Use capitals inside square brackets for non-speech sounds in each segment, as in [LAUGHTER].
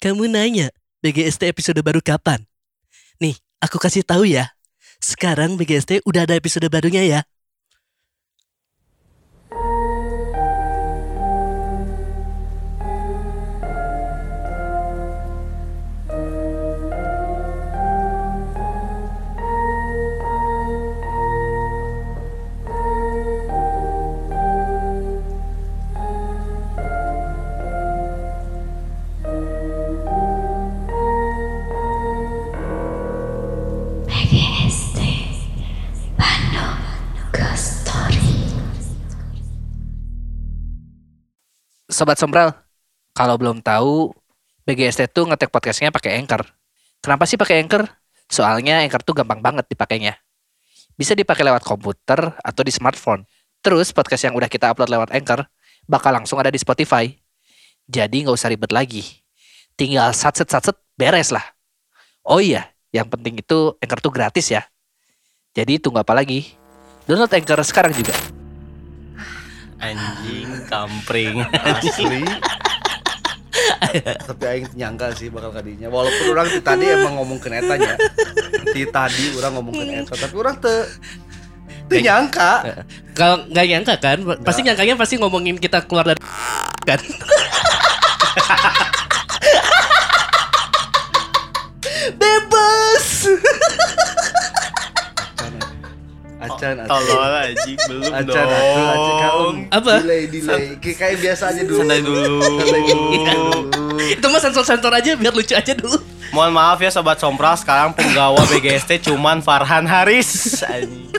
Kamu nanya, BGST episode baru kapan? Nih, aku kasih tahu ya. Sekarang BGST udah ada episode barunya ya. Sobat Sombral, kalau belum tahu, BGST tuh ngetek podcastnya pakai Anchor. Kenapa sih pakai Anchor? Soalnya Anchor tuh gampang banget dipakainya. Bisa dipakai lewat komputer atau di smartphone. Terus podcast yang udah kita upload lewat Anchor bakal langsung ada di Spotify. Jadi nggak usah ribet lagi. Tinggal satset-satset beres lah. Oh iya, yang penting itu Anchor tuh gratis ya. Jadi tunggu apa lagi? Download Anchor sekarang juga. Anjing kampring. asli. Tapi aing nyangka sih bakal kadinya. Walaupun orang ti tadi emang ngomong ke netanya ti tadi orang ngomong ke neta tapi orang te te nyangka. Kalau nggak nyangka kan, pasti nyangkanya pasti ngomongin kita keluar dari kan. [LAUGHS] acan acan Tolol anjing belum acan dong. acan kaum Apa? delay delay kayak kayak biasa aja dulu Santai dulu. Santai dulu. Itu mah sensor-sensor aja biar lucu aja dulu. Mohon maaf ya sobat Sompral, sekarang penggawa BGST cuman Farhan Haris. Anjing.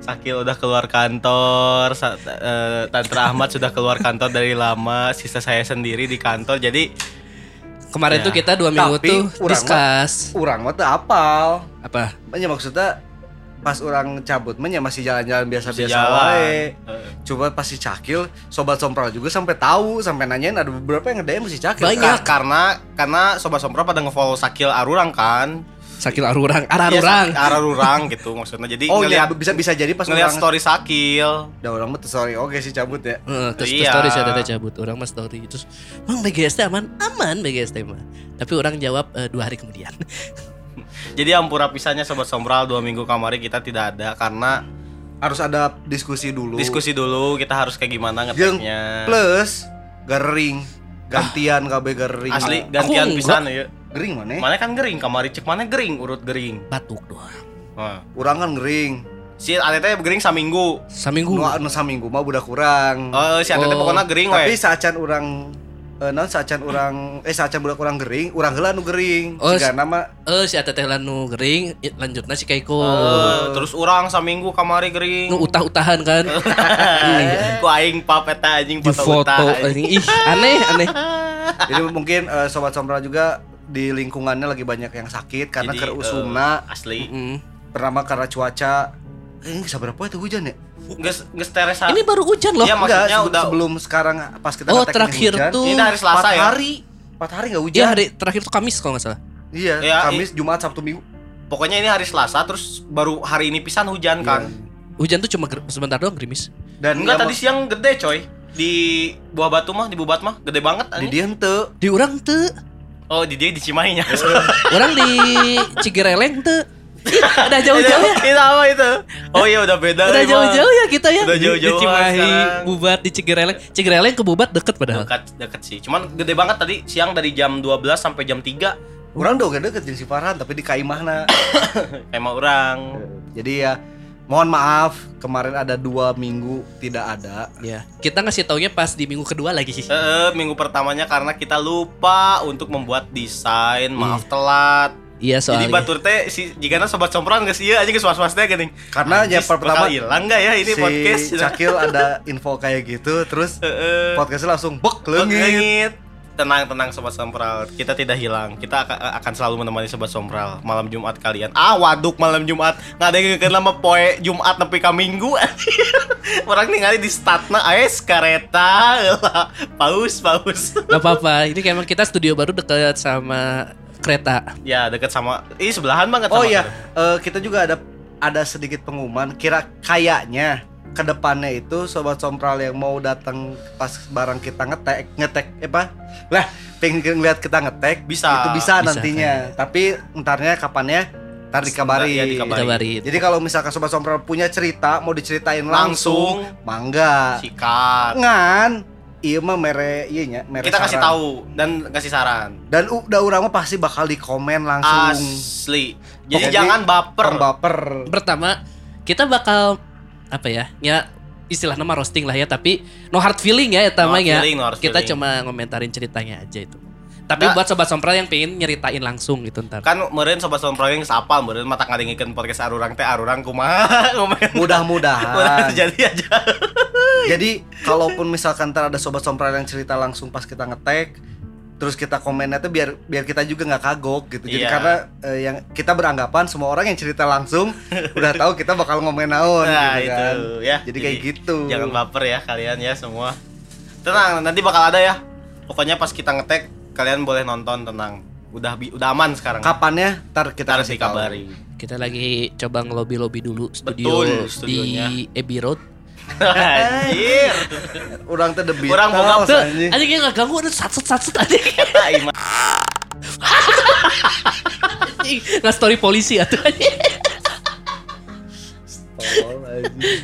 Sakil udah keluar kantor, eh, Tante Ahmad sudah keluar kantor dari lama, sisa saya sendiri di kantor. Jadi Kemarin Ya. tuh kita dua minggu Tapi, tuh urang discuss orang mah apal apa? Makanya maksudnya pas orang cabut mah ya masih jalan-jalan biasa-biasa jalan. wae. Coba pasti cakil, sobat sompral juga sampai tahu, sampai nanyain ada beberapa yang nge-DM masih cakil. Banyak. Ka- karena karena sobat Sompral pada ngefollow Sakil Arurang kan. Sakil arurang, arah Iya, arurang. Sak- Arurang gitu maksudnya. Jadi Oh iya ngelihat bisa bisa jadi pas ngelihat orang story Sakil. Udah orang mah sorry, oke sih cabut ya. Heeh, terus Iya. story saya tadi cabut, orang mah story terus, bang BGST aman, aman BGST mah. Tapi orang jawab eh, dua hari kemudian. [LAUGHS] Jadi ampura pisahnya sobat Sombral dua minggu kemarin kita tidak ada karena Harus ada diskusi dulu. diskusi dulu kita harus kayak gimana ngeteknya. plus gering gantian KB gering. Asli gantian pisan ya. Gering mana? Mana kan gering kamari cek mana gering urut gering. Batuk doang. Nah. Urang kan gering. Si Atete gering saminggu. Seminggu. Nu anu saminggu mah budak kurang. Oh, si Atete Oh. pokoknya gering Tapi saacan urang eh non saacan urang eh saacan budak kurang gering, urang heula nu gering. Oh, Siga nama Eh si Atete lanu gering, i- lanjutnya si Kaiko. Eh, terus urang saminggu kamari gering. Nu utah-utahan kan. [LAUGHS] Ku aing pap eta anjing Di foto, foto utah, anjing. Ih, aneh, aneh. [LAUGHS] Jadi mungkin eh, sobat sompral juga di lingkungannya lagi banyak yang sakit karena Jadi, kerusumna eh, asli. Mm. pertama karena cuaca eh seberapa itu hujan ya? Geus teresan. Ini baru hujan loh. Iya, maksudnya Enggak, udah sebelum sekarang pas kita Oh, terakhir hujan, tuh. Ini hari Selasa empat ya. hari empat hari nggak hujan Iya hari terakhir tuh Kamis kalau nggak salah. iya Iya, Kamis Jumat Sabtu Minggu Pokoknya ini hari Selasa terus baru hari ini pisan hujan kan. Hujan tuh cuma sebentar doang gerimis. dan Enggak ya, tadi siang gede coy. Di buah batu mah, di bubat mah gede banget di dia henteu Di orang tuh, Oh, di dia di Cimahinya. orang di Cigereleng tuh. Udah jauh-jauh ya. Itu apa itu? Oh iya udah beda. Udah jauh-jauh ya kita ya. Udah Di- jauh-jauhan Di Cimahi. Bubat di Cigereleng. Cigereleng ke Bubat deket padahal. Dekat dekat sih. Cuman gede banget tadi siang dari jam 12 sampai jam 3 orang udah deket jeung si Farhan tapi di Kaimahna emang [COUGHS] orang. jadi ya mohon maaf kemarin ada dua minggu tidak ada Ya, kita ngasih taunya pas di minggu kedua lagi sih. Eh, minggu pertamanya karena kita lupa untuk membuat desain, maaf telat. Iya Jadi soalnya. batur teh si jigana sobat sompran geus ieu aja geus was-was teh geuning. karena ya Anjis, pertama bakal hilang enggak ya ini si podcast? [LAUGHS] Cakil ada info kayak gitu terus podcastnya langsung bek leungit Lengit. Tenang, tenang Sobat Sompral. Kita tidak hilang. Kita akan, selalu menemani Sobat Sompral malam Jumat kalian. Ah, waduk malam Jumat. Nggak ada yang nama poe Jumat nepi ka Minggu. [LAUGHS] Orang ningali di statna AS kareta. Lah, [LAUGHS] Paus, paus. Gak apa-apa. Ini kayak emang kita studio baru deket sama kereta. ya, deket sama Ih, sebelahan banget oh iya eh, kita juga ada ada sedikit pengumuman kira kayaknya ke depannya itu sobat sompral yang mau datang pas barang kita ngetek ngetek eh, apa lah pengen lihat kita ngetek Bisa. itu bisa, Bisa, nantinya tapi entarnya kapannya ntar dikabari Ya, dikabari. Kabarin. jadi kalau misalkan sobat sompral punya cerita mau diceritain langsung, Langsung. mangga Sikat. ngan iya mah mere iya nya mere Kita kasih saran. tahu dan kasih saran. dan udah orang mah pasti bakal di komen langsung Asli. Jadi Jadi, jangan baper. Baper Pertama, kita bakal apa ya? Ya istilah nama roasting lah ya, tapi no hard feeling ya No ya. feeling, no hard Kita feeling. cuma ngomentarin ceritanya aja itu. Tapi Nah. buat sobat sompral yang pengen nyeritain langsung gitu ntar. Kan meureun sobat sompral yang sapal meureun mata ngadengikeun podcast arurang teh arurang kumaha [LAUGHS] mudah-mudahan [LAUGHS] jadi aja. [LAUGHS] Jadi kalaupun misalkan ntar ada sobat sompral yang cerita langsung pas kita ngetek terus kita komennya tuh biar biar kita juga nggak kagok gitu. Jadi Iya. karena eh, yang kita beranggapan semua orang yang cerita langsung udah tahu kita bakal ngomen naon Nah, gitu itu kan. ya. Jadi, kayak gitu. Jangan baper ya kalian ya semua. Tenang, nanti bakal ada ya. Pokoknya pas kita ngetek kalian boleh nonton tenang. Udah bi- udah aman sekarang. Kapannya ntar kita Kita kasih kasih tahu. kabari. Kita lagi coba ngelobi-lobi dulu studio Betul, studionya. di Abbey Road. Anjir. [LAUGHS] Orang teh the Orang boga Tuh, anjing. anjing kayak nggak ganggu ada satset aja. Eta imah. Anjing, Nggak story polisi atuh anjing. Tolol, anjing.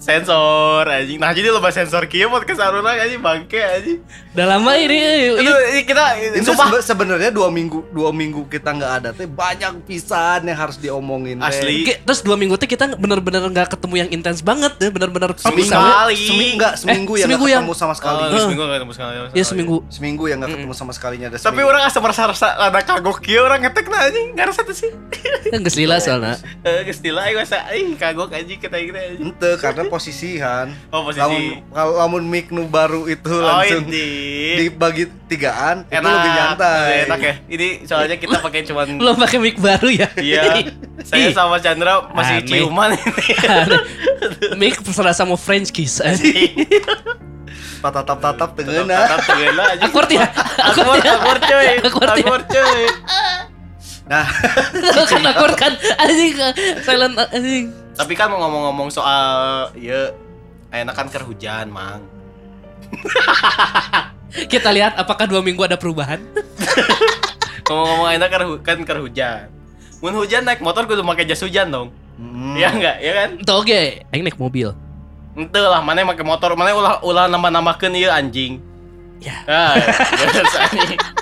Sensor anjing. Nah, jadi lo bahas sensor kieu podcast arurang anjing bangke anjing. Udah lama ini. Itu kita Itu sebenarnya dua minggu dua minggu kita nggak ada teh banyak pisan yang harus diomongin teh. Asli. Oke, terus dua minggu tuh kita bener-bener nggak ketemu yang intens banget deh, bener-bener Seminggu sekali. Seminggu enggak seminggu Eh, yang seminggu nggak yang- ketemu sama sekali. Oh, seminggu nggak ketemu sekali. Ya seminggu. Seminggu yang nggak ketemu sama sekalinya ada Tapi orang asa merasa rasa ada kagok kieu orang ngetek nah anjing. Enggak rasa tuh sih. Geus lila soalnya. Eh, geus tila aing masa ih kagok anjing kita kita. Ente karena posisihan. Oh, posisi. Lamun kalau lamun mic nu baru itu Oh, langsung ini. dibagi tigaan itu Enak, lebih nyantai. Enak ya. Ini soalnya kita [LAUGHS] pakai cuman Belum pakai mic baru ya? Iya. [LAUGHS] Saya sama Chandra masih Aneh. ciuman ini. [LAUGHS] mic serasa mau French kiss anjing. Patatap-tatap tengeuna. Tatap tengeuna anjing. Akur ya? Akur Akur, ya? akur cuy. Akur ya? Akur cuy. Nah, kan akur kan anjing silent anjing. Tapi kan mau ngomong-ngomong soal ya enak kan ker hujan, Mang. [LAUGHS] Kita lihat apakah dua minggu ada perubahan? [LAUGHS] Ngomong-ngomong enak kan hu- kan ker hujan. Mun hujan naik motor kudu pakai jas hujan dong. hmm. Iya enggak? Ya kan? Tuh oke, aing naik mobil. Ente lah, mana pakai motor, mana ulah ulah nambah-nambahkeun ieu anjing. Ya. [LAUGHS] Ah.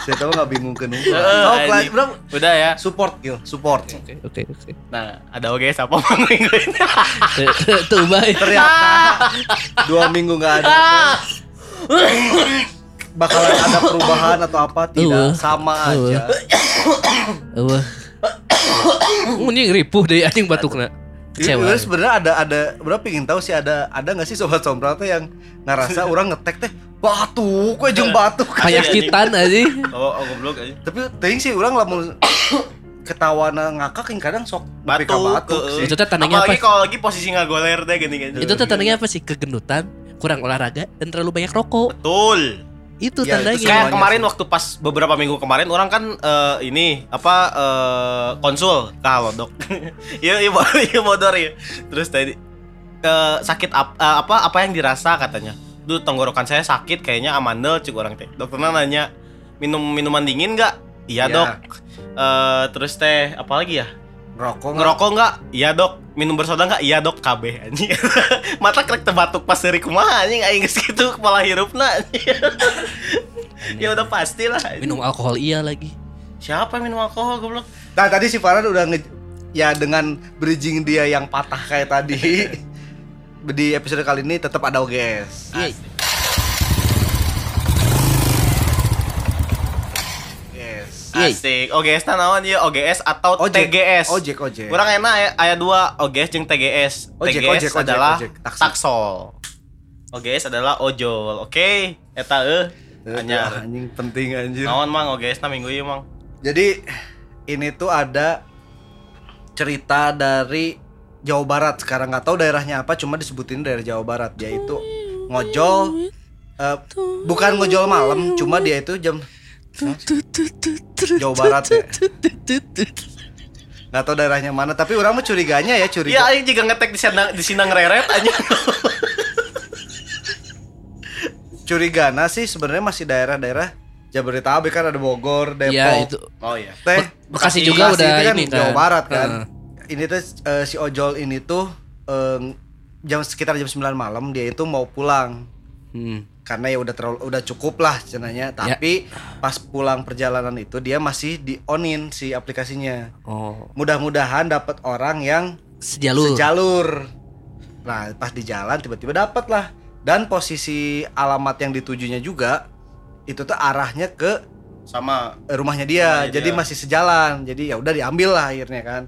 Saya tahu nggak bingung ke Heeh, Oh, anjing. bro, Udah ya. support kill, support. Oke, oke, oke. Nah, ada oke siapa mang minggu ini? Tuh, Tuh, baik. Ternyata dua minggu nggak ada. Bakalan ada perubahan atau apa? Tidak, Uh. sama Uh. aja. Wah. Ini ripuh deh anjing batukna. Jadi Kecewa. sebenarnya sebenarnya ada ada berapa ingin tahu sih ada ada nggak sih sobat sompral teh yang ngerasa orang ngetek teh batuk, gue jeung batuk. [LAUGHS] Kayak kitan anjing. Oh, oh goblok aja. Tapi ting sih orang lamun [COUGHS] ketawana ngakak yang kadang sok Batuk, batuk heeh. sih. Itu teh tandanya apa? kalau lagi posisi ngagoler deh gini gini. Itu tuh tandanya apa sih? Kegendutan, kurang olahraga, dan terlalu banyak rokok. Betul. Itu Ya, tandanya. Kayak kemarin sih. waktu pas beberapa minggu kemarin orang kan eh, ini apa eh, konsul ke Halodoc. [LAUGHS] Iya iya [LAUGHS] iya bodor ya. Terus tadi eh, sakit ap- eh, apa apa yang dirasa katanya. Duh tenggorokan saya sakit kayaknya amandel cik orang teh. Dokternya nanya minum minuman dingin nggak? Iya Ya. dok. Eh, terus teh apa lagi ya? Ngerokok nggak? Ngerokok nggak? Iya dok. Minum bersoda nggak? Iya dok. KB anjing. [LAUGHS] Mata krek tebatuk pas dari kumaha anjing aing geus kitu kepala hirupna. anjing. [LAUGHS] ya udah pasti lah. Minum alkohol iya lagi. Siapa yang minum alkohol goblok? Nah tadi si Farhan udah nge ya dengan bridging dia yang patah kayak tadi [LAUGHS] di episode kali ini tetap ada OGS. Iya. Yes. Iya. Asik. OGS na naon ieu? OGS atau Ojek. TGS? Ojek, ojek. Kurang enak ya aya dua OGS jeung TGS. Ojek, TGS ojek, ojek, adalah ojek. Taksi. taksol. OGS adalah ojol. Oke, eta eueuh. Eh, Anyar. anjing penting anjir. Naon mang OGS na minggu ieu mang? Jadi ini tuh ada cerita dari Jawa Barat. Sekarang nggak tahu daerahnya apa, cuma disebutin daerah Jawa Barat yaitu ngojol eh, bukan ngojol malam, cuma dia itu jam Jawa Barat ya. nggak tahu daerahnya mana tapi orang mah curiganya ya Iya, curiga aing juga ngetek di Sinang di Sinang Reret aja. curigana sih sebenarnya masih daerah-daerah Jabodetabek kan ada Bogor Depok Iya itu. Oh iya. teh Bekasi Bekasi juga Bekasi udah itu kan ini kan. Jawa Barat kan Heeh. Ini tuh eh, si ojol ini tuh eh, jam sekitar jam 9 malam dia itu mau pulang. Hmm. karena ya udah terlalu udah cukup lah cenanya tapi pas pulang perjalanan itu dia masih di onin si aplikasinya. Oh. mudah-mudahan dapat orang yang Sejalur. sejalur. Nah pas di jalan tiba-tiba dapat lah. Dan posisi alamat yang ditujunya juga itu tuh arahnya ke Sama. rumahnya dia. Rumahnya jadi dia. masih sejalan. Jadi ya udah diambil lah akhirnya kan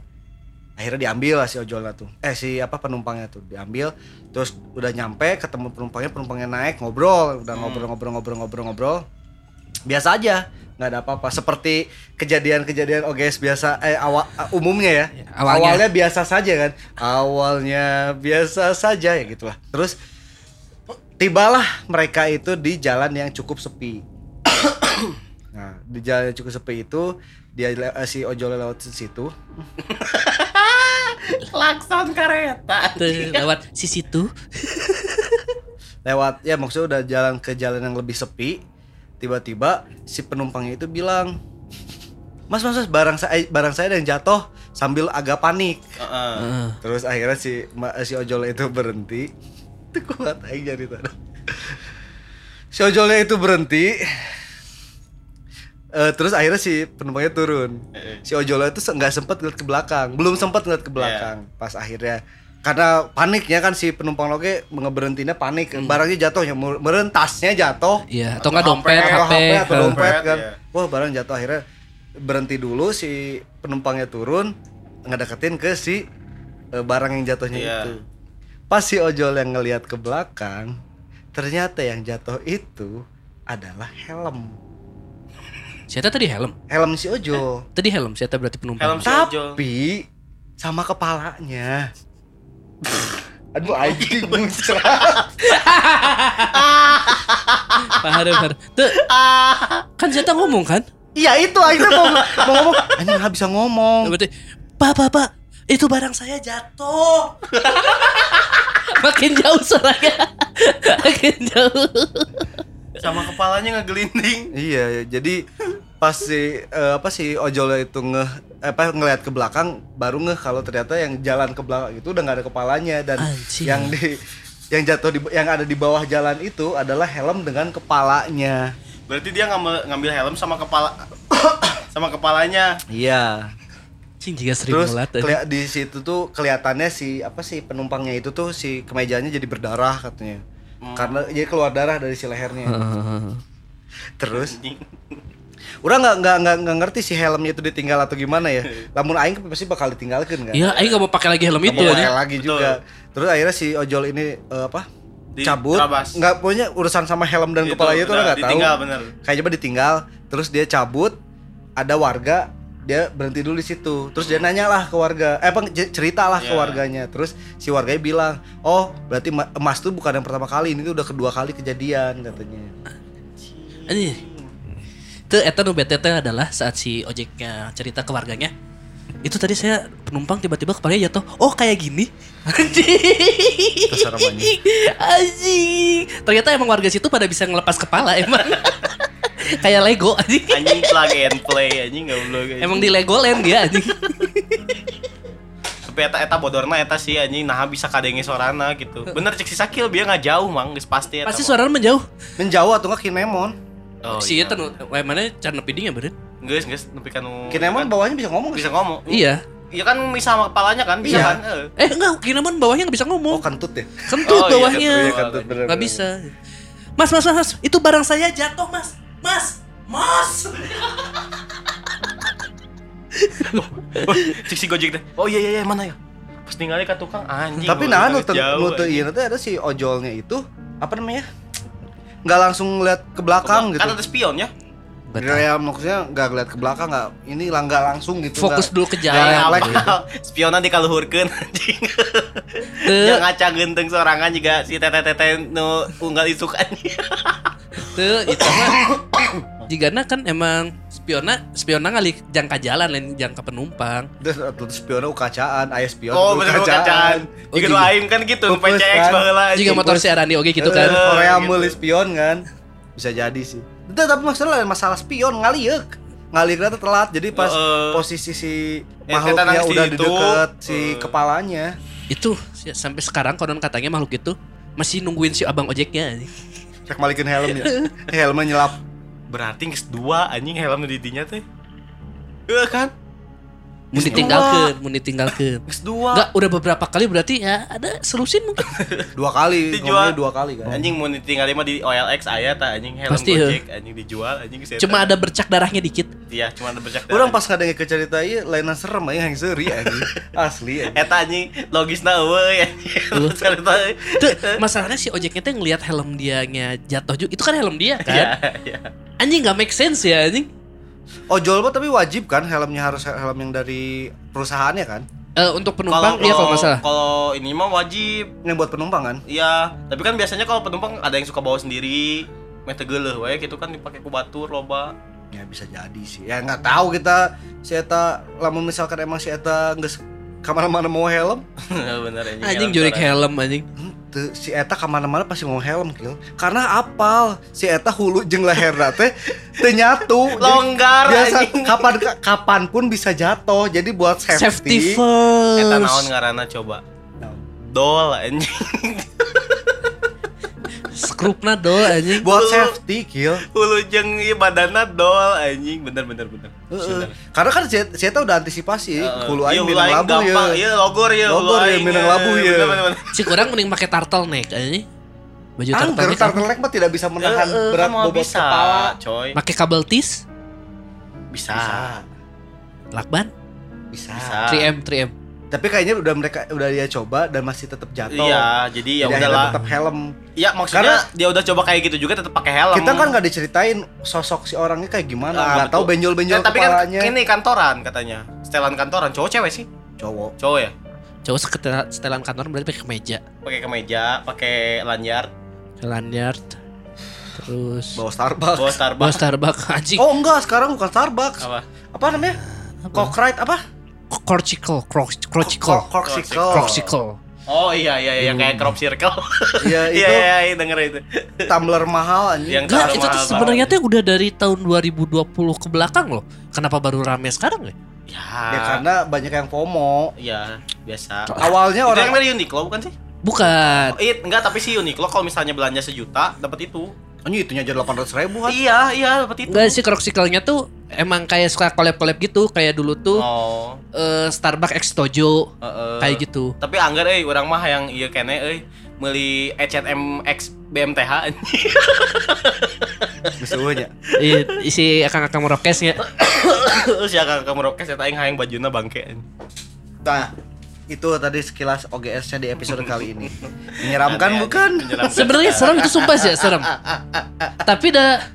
akhirnya diambil lah si ojolnya tuh. Eh si apa penumpangnya tuh. Diambil terus udah nyampe ketemu penumpangnya penumpangnya naik ngobrol. Udah Hmm. ngobrol-ngobrol-ngobrol-ngobrol-ngobrol biasa aja nggak ada apa-apa. Seperti kejadian-kejadian OGS biasa eh awal umumnya ya. Awalnya. awalnya biasa saja kan. Awalnya biasa saja ya gitulah. Terus tibalah mereka itu di jalan yang cukup sepi. [COUGHS] Nah di jalan yang cukup sepi itu dia eh, si ojol lewat situ [LAUGHS] klakson kereta. Tuh, lewat sisi tuh. [LAUGHS] lewat ya maksudnya udah jalan ke jalan yang lebih sepi tiba-tiba si penumpangnya itu bilang mas mas, mas barang saya barang saya ada yang jatuh sambil agak panik Heeh. Heeh. terus akhirnya si ma- si ojol itu berhenti [LAUGHS] itu kuat aja jadi tadi si ojolnya itu berhenti Eh, terus akhirnya si penumpangnya turun. Eh, si ojolnya itu se- nggak sempat ngeliat ke belakang. Belum sempat ngeliat ke belakang pas akhirnya. Karena paniknya kan si penumpang loge ngeberhentinya panik. Barangnya jatuh ya mer- meren tasnya jatuh. Iya, atau enggak dompet, atau HP. HP atau dompet kan. Iya. wah barang jatuh. Akhirnya berhenti dulu si penumpangnya turun ngedeketin ke si eh, barang yang jatuhnya Iya. itu. Pas si ojol yang ngelihat ke belakang ternyata yang jatuh itu adalah helm Saya tadi helm. helm si ojol Tadi helm, saya berarti penumpang. Helm si ojol. tapi sama kepalanya [LAUGHS] aduh anjing muncrat Pak Harun. Tuh, kan saya ngomong kan? iya itu akhirnya mau, mau ngomong anjing nggak bisa ngomong Berarti, Pak, Pak, Pak, itu barang saya jatuh. [LAUGHS] Makin jauh suaranya. [LAUGHS] Makin jauh. Sama kepalanya ngegelinding. Iya, jadi pas si eh, apa si ojolnya itu nge apa ngelihat ke belakang baru ngeh kalau ternyata yang jalan ke belakang itu udah nggak ada kepalanya dan Anjing. yang di yang jatuh di yang ada di bawah jalan itu adalah helm dengan kepalanya. Berarti dia ngambil ngambil helm sama kepala [COUGHS] sama kepalanya. Iya. Cing juga sering Terus mulat. eh. kelia- di situ tuh kelihatannya si apa sih penumpangnya itu tuh si kemejanya jadi berdarah katanya. Karena jadi keluar darah dari si lehernya. Heeh. [LAUGHS] Terus Udah nggak nggak nggak nggak ngerti si helmnya itu ditinggal atau gimana ya. Lamun aing pasti bakal ditinggalkan kan. Iya, Aing gak mau pakai lagi helm Nggak itu mau pakai lagi juga. Terus akhirnya si ojol ini eh, apa? Di- cabut. Nggak punya urusan sama helm dan Itu, kepalanya itu udah, udah nggak tahu. ditinggal, bener. Kayak coba ditinggal. Terus dia cabut. Ada warga dia berhenti dulu di situ. Terus dia nanya lah ke warga, eh apa cerita lah ke Iya. warganya. Terus si warganya bilang, oh berarti ma- emas tuh bukan yang pertama kali, ini tuh udah kedua kali kejadian katanya. Ini itu eta nu bete teh adalah saat si ojeknya cerita ke warganya. Itu tadi saya penumpang tiba-tiba kepalanya jatuh. Oh kayak gini. [LAUGHS] Anjing. Anjing. Ternyata emang warga situ pada bisa ngelepas kepala emang. [LAUGHS] kayak Lego anjing. Anjing plug and play anjing enggak belum. Emang di Legoland dia anjing. Tapi eta eta bodorna eta sih anjing nah bisa kadenge sorana gitu. Bener cek si Sakil biar nggak jauh mang geus pasti eta. Pasti suaranya menjauh. Menjauh atau nggak kinemon? Oh, si iya. nu wae mana cara nepiding ya beureun. Geus geus nepi ka nu Kinemon bawahnya bisa ngomong bisa bisa. ngomong. Iya. Iya kan bisa sama kepalanya kan bisa Iya. kan? Eh. Eh enggak, Kinemon bawahnya nggak bisa Oh ngomong. kentut ya? Kentut Oh, iya, bawahnya. kentut, Iya kentut bener. Nggak bisa. Mas, mas, mas, mas, itu barang saya jatuh, mas. Mas, mas. Cek si Gojek teh. Oh iya iya iya mana ya? Pas ningali ka tukang anjing. Tapi nah nu anjing. ieu nanti ada si ojolnya itu apa namanya? Nggak langsung lihat ke belakang gitu. Kan ada spion ya. Ya maksudnya nggak ngeliat ke belakang nggak ini lah nggak langsung gitu. Fokus nggak- dulu ke jalan. Black. [LAUGHS] Spiona dikaluhurkeun anjing. Teu, Yang ngaca genteng sorangan juga si tete-tete nu unggal isuk anjing. teu, itu mah [COUGHS] jigana kan emang spiona spiona ngali jangka jalan lain jangka penumpang. Terus terus spionnya ukacaan, aya spion Oh bener bener kacaan. Oh, Jika gitu. nu aing kan gitu, PCX kan. baheula. Jika motor si Arani oke gitu kan. Eh, Eh, Korea gitu. meuli spion kan. Bisa jadi sih. Tapi masalah lain masalah spion ngaliek. Ngalieknya tuh telat. Jadi pas Heeh. posisi si Eh, makhluknya udah di deket si Eh. kepalanya. Itu si- sampai sekarang konon katanya makhluk itu masih nungguin si abang ojeknya. Cek balikin helmnya. [LAUGHS] Helmnya nyelap. Berarti dua anjing helm di didinya teh. Heeh kan? Mau ditinggalkan, mau ditinggalkan. Geus dua. Enggak, udah beberapa kali berarti ya ada selusin mungkin. [LAUGHS] Dua kali, Dijual. dua kali kan. Anjing mau ditinggalin mah di OLX aya ta anjing helm Pasti, ya. Gojek anjing dijual anjing eta. Cuma ada bercak darahnya dikit. Iya, cuma ada bercak. Orang pas ngadenge ke cerita ieu lainan serem aja yang seuri anjing. [LAUGHS] Asli anjing. eta anjing logisna eueuy anjing. Cerita. Tuh, masalahnya si ojeknya tuh ngelihat helm dianya jatuh juga. Itu kan helm dia Iya, kan. iya. Anjing nggak make sense ya anjing. Ojol mah tapi wajib kan helmnya harus helm yang dari perusahaannya kan? Eh, untuk penumpang iya kalau nggak salah. Kalau ini mah wajib. Yang buat penumpang kan? Iya, tapi kan biasanya kalau penumpang ada yang suka bawa sendiri. Mete geuleuh we gitu kan dipakai ku batur loba. Ya bisa jadi sih. Ya nggak tahu kita si eta lamun misalkan emang si eta geus ke mana-mana mau helm, Bener anjing. Anjing helm jurik helm anjing. Si eta ke mana-mana pasti mau helm kill. Karena apal si eta hulu jeung leherna teh teu nyatu. [LAUGHS] Jadi Longgar biasa anjing. kapan kapan pun bisa jatuh. Jadi buat Safety safety, first. Eta naon ngaranna coba? Dol anjing. [LAUGHS] Skrupna dol anjing. buat safety kill. Hulu jeung ieu badanna dol anjing. Bener bener bener. Heeh. Karena kan si eta udah antisipasi Heeh. hulu aing minang labu ya. Ieu logor ya Logor ya, minang labu ya. Si kurang mending pakai turtleneck anjing. Baju Angger turtleneck. apa? turtleneck mah tidak bisa menahan berat kan mau bobot bisa, kepala. coy. Pakai kabel tis, Bisa. lakban, Bisa. Bisa. 3M, 3M. Tapi kayaknya udah mereka udah dia coba dan masih tetap jatuh. Iya, jadi ya udahlah. tetap helm. Iya, maksudnya Karena- dia udah coba kayak gitu juga tetap pakai helm. Kita kan nggak diceritain sosok si orangnya kayak gimana, Ah, nggak tahu betul. benjol-benjol Ya, tapi kan ini kantoran katanya. Setelan kantoran, cowok cewek sih? Cowok. Cowok ya? Cowok setelan, setelan kantor berarti pakai kemeja, Pakai kemeja, pakai lanyard, lanyard, terus Bawa Starbucks. bawa bawa Starbucks. Starbucks anjing. Oh enggak, sekarang bukan Starbucks. Apa? Apa namanya? Cockright apa? Cortical, crocical, Corksicle. crocical. Oh iya iya iya kayak crop circle. [LAUGHS] Iya Iya itu iya iya denger itu. tumbler mahal anjing. Yang itu tuh sebenarnya tuh udah dari tahun 2020 ke belakang loh. Kenapa baru rame sekarang ya? Ya. Ya karena banyak yang FOMO. Iya, biasa. Awalnya Itu yang orang dari Uniqlo bukan sih? Bukan. Oh, iya, enggak, tapi si Uniqlo kalau misalnya belanja sejuta dapat itu. Anjing itunya aja 800 ribu kan. Iya, iya dapat itu. Enggak sih crocicalnya tuh emang kayak suka collab-collab gitu, kayak dulu tuh Oh, eh, Starbucks X Tojo heeh. kayak gitu. Tapi anggar euy, urang mah yang ieu kene euy meuli H&M X BMTH anjing. [LAUGHS] Misalnya. Iya, isi akang-akang merokesnya. [COUGHS] Ya kakak merokes eta aing hayang bajuna bangke. anjing. Nah, itu tadi sekilas OGS-nya di episode kali ini. Menyeramkan Aneh, bukan? menyeramkan Sebenarnya serem itu sumpah sih serem. Tapi dah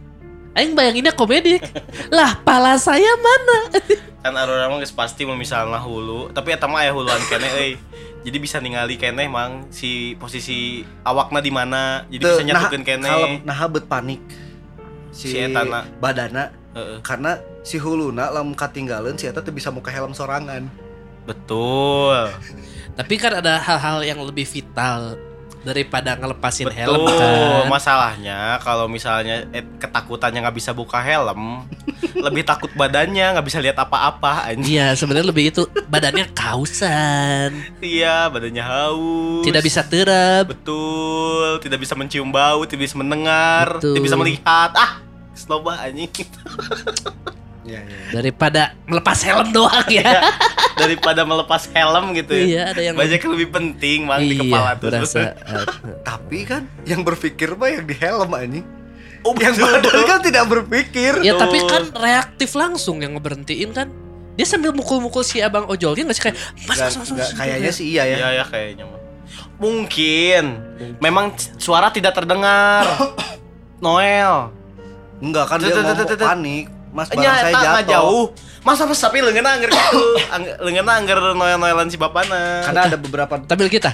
Aing bayanginnya komedi Lah pala saya mana [LAUGHS] kan arurang mah geus pasti mau misalnya hulu tapi eta mah aya huluan kene euy jadi bisa ningali kene mang si posisi awakna di mana jadi bisa nyatukeun kene Kalem, nah bet panik. Si, Si etana. badana Heeh. karena si huluna lamun katinggalan si eta teu bisa muka helm sorangan. Betul. Tapi kan ada hal-hal yang lebih vital Daripada ngelepasin betul. helm kan? Masalahnya kalau misalnya eh, ketakutannya nggak bisa buka helm lebih takut badannya nggak bisa lihat apa-apa anjing. Iya sebenarnya lebih itu Badannya kausan. Iya badannya haus. Tidak bisa terap. Betul. Tidak bisa mencium bau tidak bisa mendengar Betul. tidak bisa melihat. Ah sloba anjing. Iya, iya. Daripada melepas helm doang ya daripada melepas helm gitu ya Iya ada yang banyak yang lebih penting mang di Iya kepala tuh berasa [LAUGHS] Tapi kan yang berpikir mah yang di helm anjing. oh, Yang badan kan tidak berpikir. Ya tapi kan reaktif langsung yang ngeberhentiin kan Dia sambil mukul-mukul si abang ojolnya nggak sih kayak Mas mas mas, mas kayaknya sih iya ya. Iya ya kayaknya mah. Mungkin. Memang suara tidak terdengar. [COUGHS] Noel. Enggak kan dia ngomong tut. panik. Mas barang Nya saya jatuh. jauh. Masa mas tapi leungeunna angger gitu. Leungeunna angger noel-noelan si bapana. Karena ada beberapa Tampil kita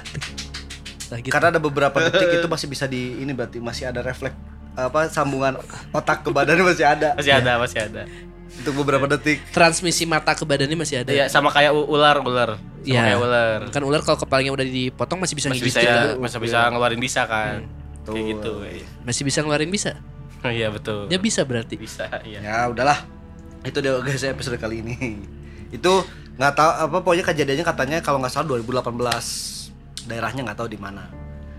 Nah, gitu. karena ada beberapa detik itu masih bisa di ini berarti masih ada refleks apa sambungan otak ke badannya masih ada Masih ada, masih ada. untuk beberapa detik. Transmisi mata ke badannya masih ada. Iya, sama kayak ular, ular. Sama Iya. kayak ular. Kan ular kalau kepalanya udah dipotong masih bisa Masih bisa ya, kan? masih bisa ngeluarin bisa kan. Tuh. Kayak gitu. iya. Masih bisa ngeluarin bisa. Iya, betul. Dia bisa berarti. bisa, iya. Ya udahlah. Itu dia guys episode kali ini. Itu nggak tahu apa pokoknya kejadiannya katanya kalau nggak salah 2018 daerahnya nggak tahu di mana.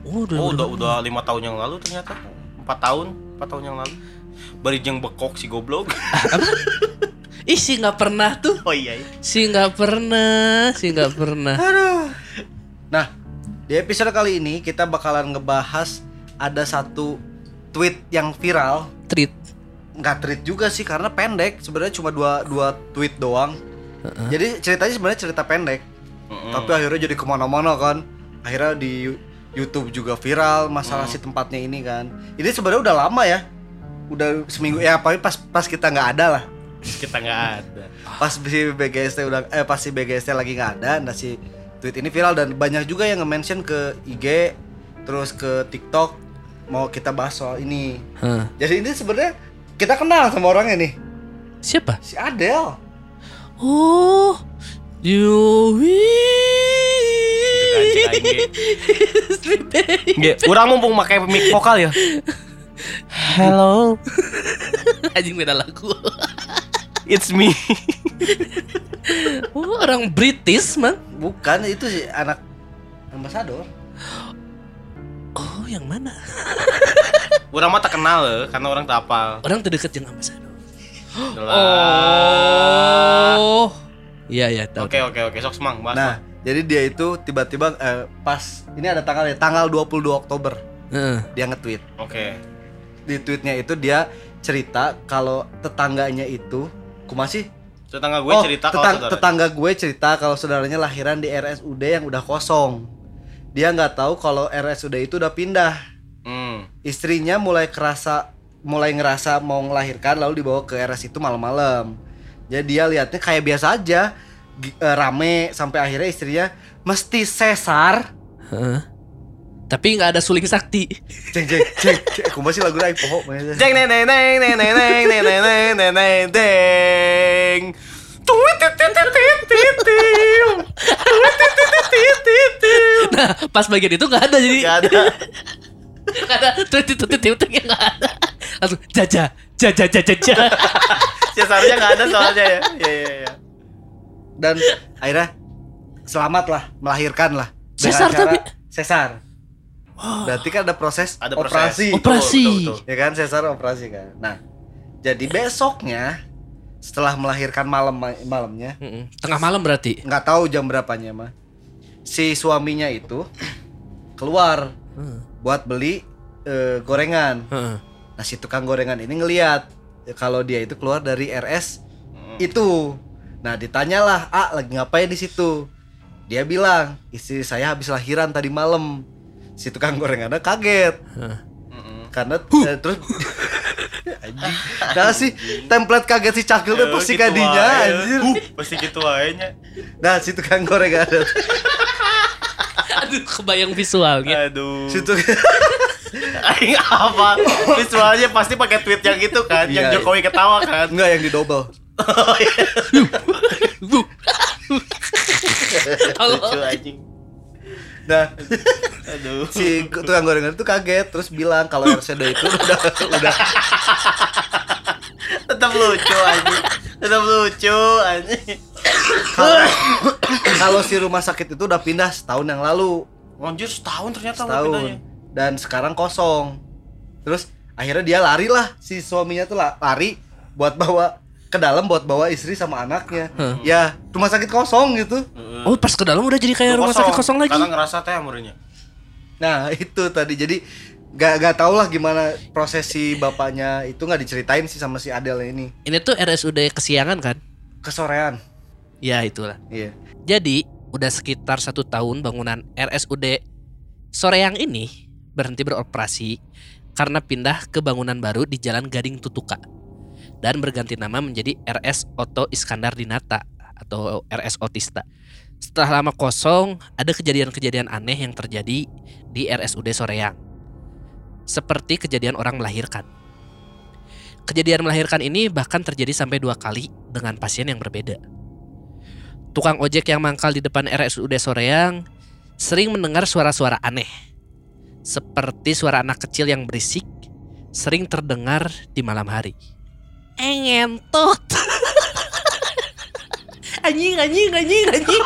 Oh, udah, Oh, udah udah lima tahun yang lalu ternyata. Empat tahun, empat tahun yang lalu. Barijeng bekok si goblok. Ih, sih nggak pernah tuh. Oh iya. iya. Si nggak pernah, si nggak pernah. Nah, di episode kali ini kita bakalan ngebahas ada satu tweet yang viral. Treat. Nggak tweet juga sih karena pendek. Sebenarnya cuma dua dua tweet doang. Jadi ceritanya sebenarnya cerita pendek. Mm-mm. Tapi akhirnya jadi ke mana-mana kan. Akhirnya di YouTube juga viral masalah si tempatnya ini kan. Ini sebenarnya udah lama ya. Udah seminggu ya, tapi pas pas kita nggak ada lah. kita nggak ada. Pas si BGST udah eh pas si BGST lagi nggak ada, nah si tweet ini viral dan banyak juga yang nge-mention ke IG, terus ke TikTok mau kita bahas soal ini. Hah. Jadi ini sebenarnya kita kenal sama orangnya nih, Siapa? si Adele. Oh, Dewi. Nggak, Orang mumpung pakai mic vokal ya. Hello, Anjing beda lagu. it's me. Oh, orang British, man. Bukan itu si anak ambasador. Yang mana? [LAUGHS] Orang mah tak kenal loh, karena orang tak apal. Orang terdekat yang ambasador. Lah. Oh. Iya, iya, tahu. Oke oke oke, sok semang bahas. Nah, jadi dia itu tiba-tiba eh, pas ini ada tanggalnya, tanggal 22 Oktober Heeh. dia nge-tweet. Oke. Di tweetnya itu dia cerita kalau tetangganya itu kumasih Tetangga gue oh, cerita kalau tetang- saudara. tetangga gue cerita kalau saudaranya lahiran di RSUD yang udah kosong. Dia nggak tahu kalau RSUD itu udah pindah. Hmm. Istrinya mulai kerasa mulai ngerasa mau melahirkan lalu dibawa ke RS itu malam-malam. Jadi dia lihatnya kayak biasa aja eh, rame sampai akhirnya istrinya mesti sesar. Heeh. Tapi nggak ada suling sakti. Cek cek cek. cek. Aku masih lagu lain pohon. Jeng neng neng neng neng neng neng neng neng neng neng Nah, pas bagian itu nggak ada jadi Gak ada. nggak ada [LAUGHS] tweet tweet itu nggak ada. Langsung jaja jaja jaja jaja. [LAUGHS] Sesarnya gak ada soalnya ya. Iya iya iya. Dan akhirnya selamat lah melahirkan lah. Cara tapi? sesar. Berarti kan ada proses Ada proses. operasi. Operasi. betul, betul. ya kan sesar operasi kan nah jadi besoknya setelah melahirkan malam malamnya. Tengah malam berarti. nggak tahu jam berapanya mah si suaminya itu keluar Heeh. buat beli eh, gorengan Heeh. nah si tukang gorengan ini ngeliat kalau dia itu keluar dari RS itu nah ditanyalah ah lagi ngapain di situ dia bilang istri saya habis lahiran tadi malam si tukang gorengannya kaget Heeh. Mm-mm. karena eh, terus [LAUGHS] anjing nah sih template kaget si cakil tuh Eh, pasti gitu kadinya anjir Uh, Pasti gitu aja nya. nah si tukang gorengan Aduh, kebayang visualnya. Aduh. si tukang Aing apa? Visualnya pasti pakai tweet yang itu kan, yang Iya. Jokowi ketawa kan. enggak yang di double Halo. Lucu anjing. Nah Aduh. si tukang gorengan itu kaget terus bilang kalau RCD itu udah udah Tetap lucu anjing. Tetap lucu anjing. kalau si rumah sakit itu udah pindah setahun yang lalu Anjir setahun ternyata udah setahun pindahnya. dan sekarang kosong terus akhirnya dia lari lah si suaminya tuh la- lari buat bawa ke dalam buat bawa istri sama anaknya. Ya rumah sakit kosong gitu. Oh, pas ke dalam udah jadi kayak rumah sakit kosong. lagi. Karena ngerasa teh amurnya. nah [LAUGHS] itu tadi. Jadi gak gak tau lah gimana prosesi bapaknya. Itu nggak diceritain sih sama si Adele ini. Ini tuh RSUD Kesiangan kan? kesorean. Ya itulah. iya. Jadi udah sekitar satu tahun bangunan RSUD Soreang ini berhenti beroperasi karena pindah ke bangunan baru di Jalan Gading Tutuka dan berganti nama menjadi RS Oto Iskandar Dinata atau RS Otista. Setelah lama kosong, ada kejadian-kejadian aneh yang terjadi di RSUD Soreang. seperti kejadian orang melahirkan. Kejadian melahirkan ini bahkan terjadi sampai dua kali dengan pasien yang berbeda. Tukang ojek yang mangkal di depan RSUD Soreang sering mendengar suara-suara aneh. Seperti suara anak kecil yang berisik, sering terdengar di malam hari. Engentot. anjing, anjing, anjing, anjing.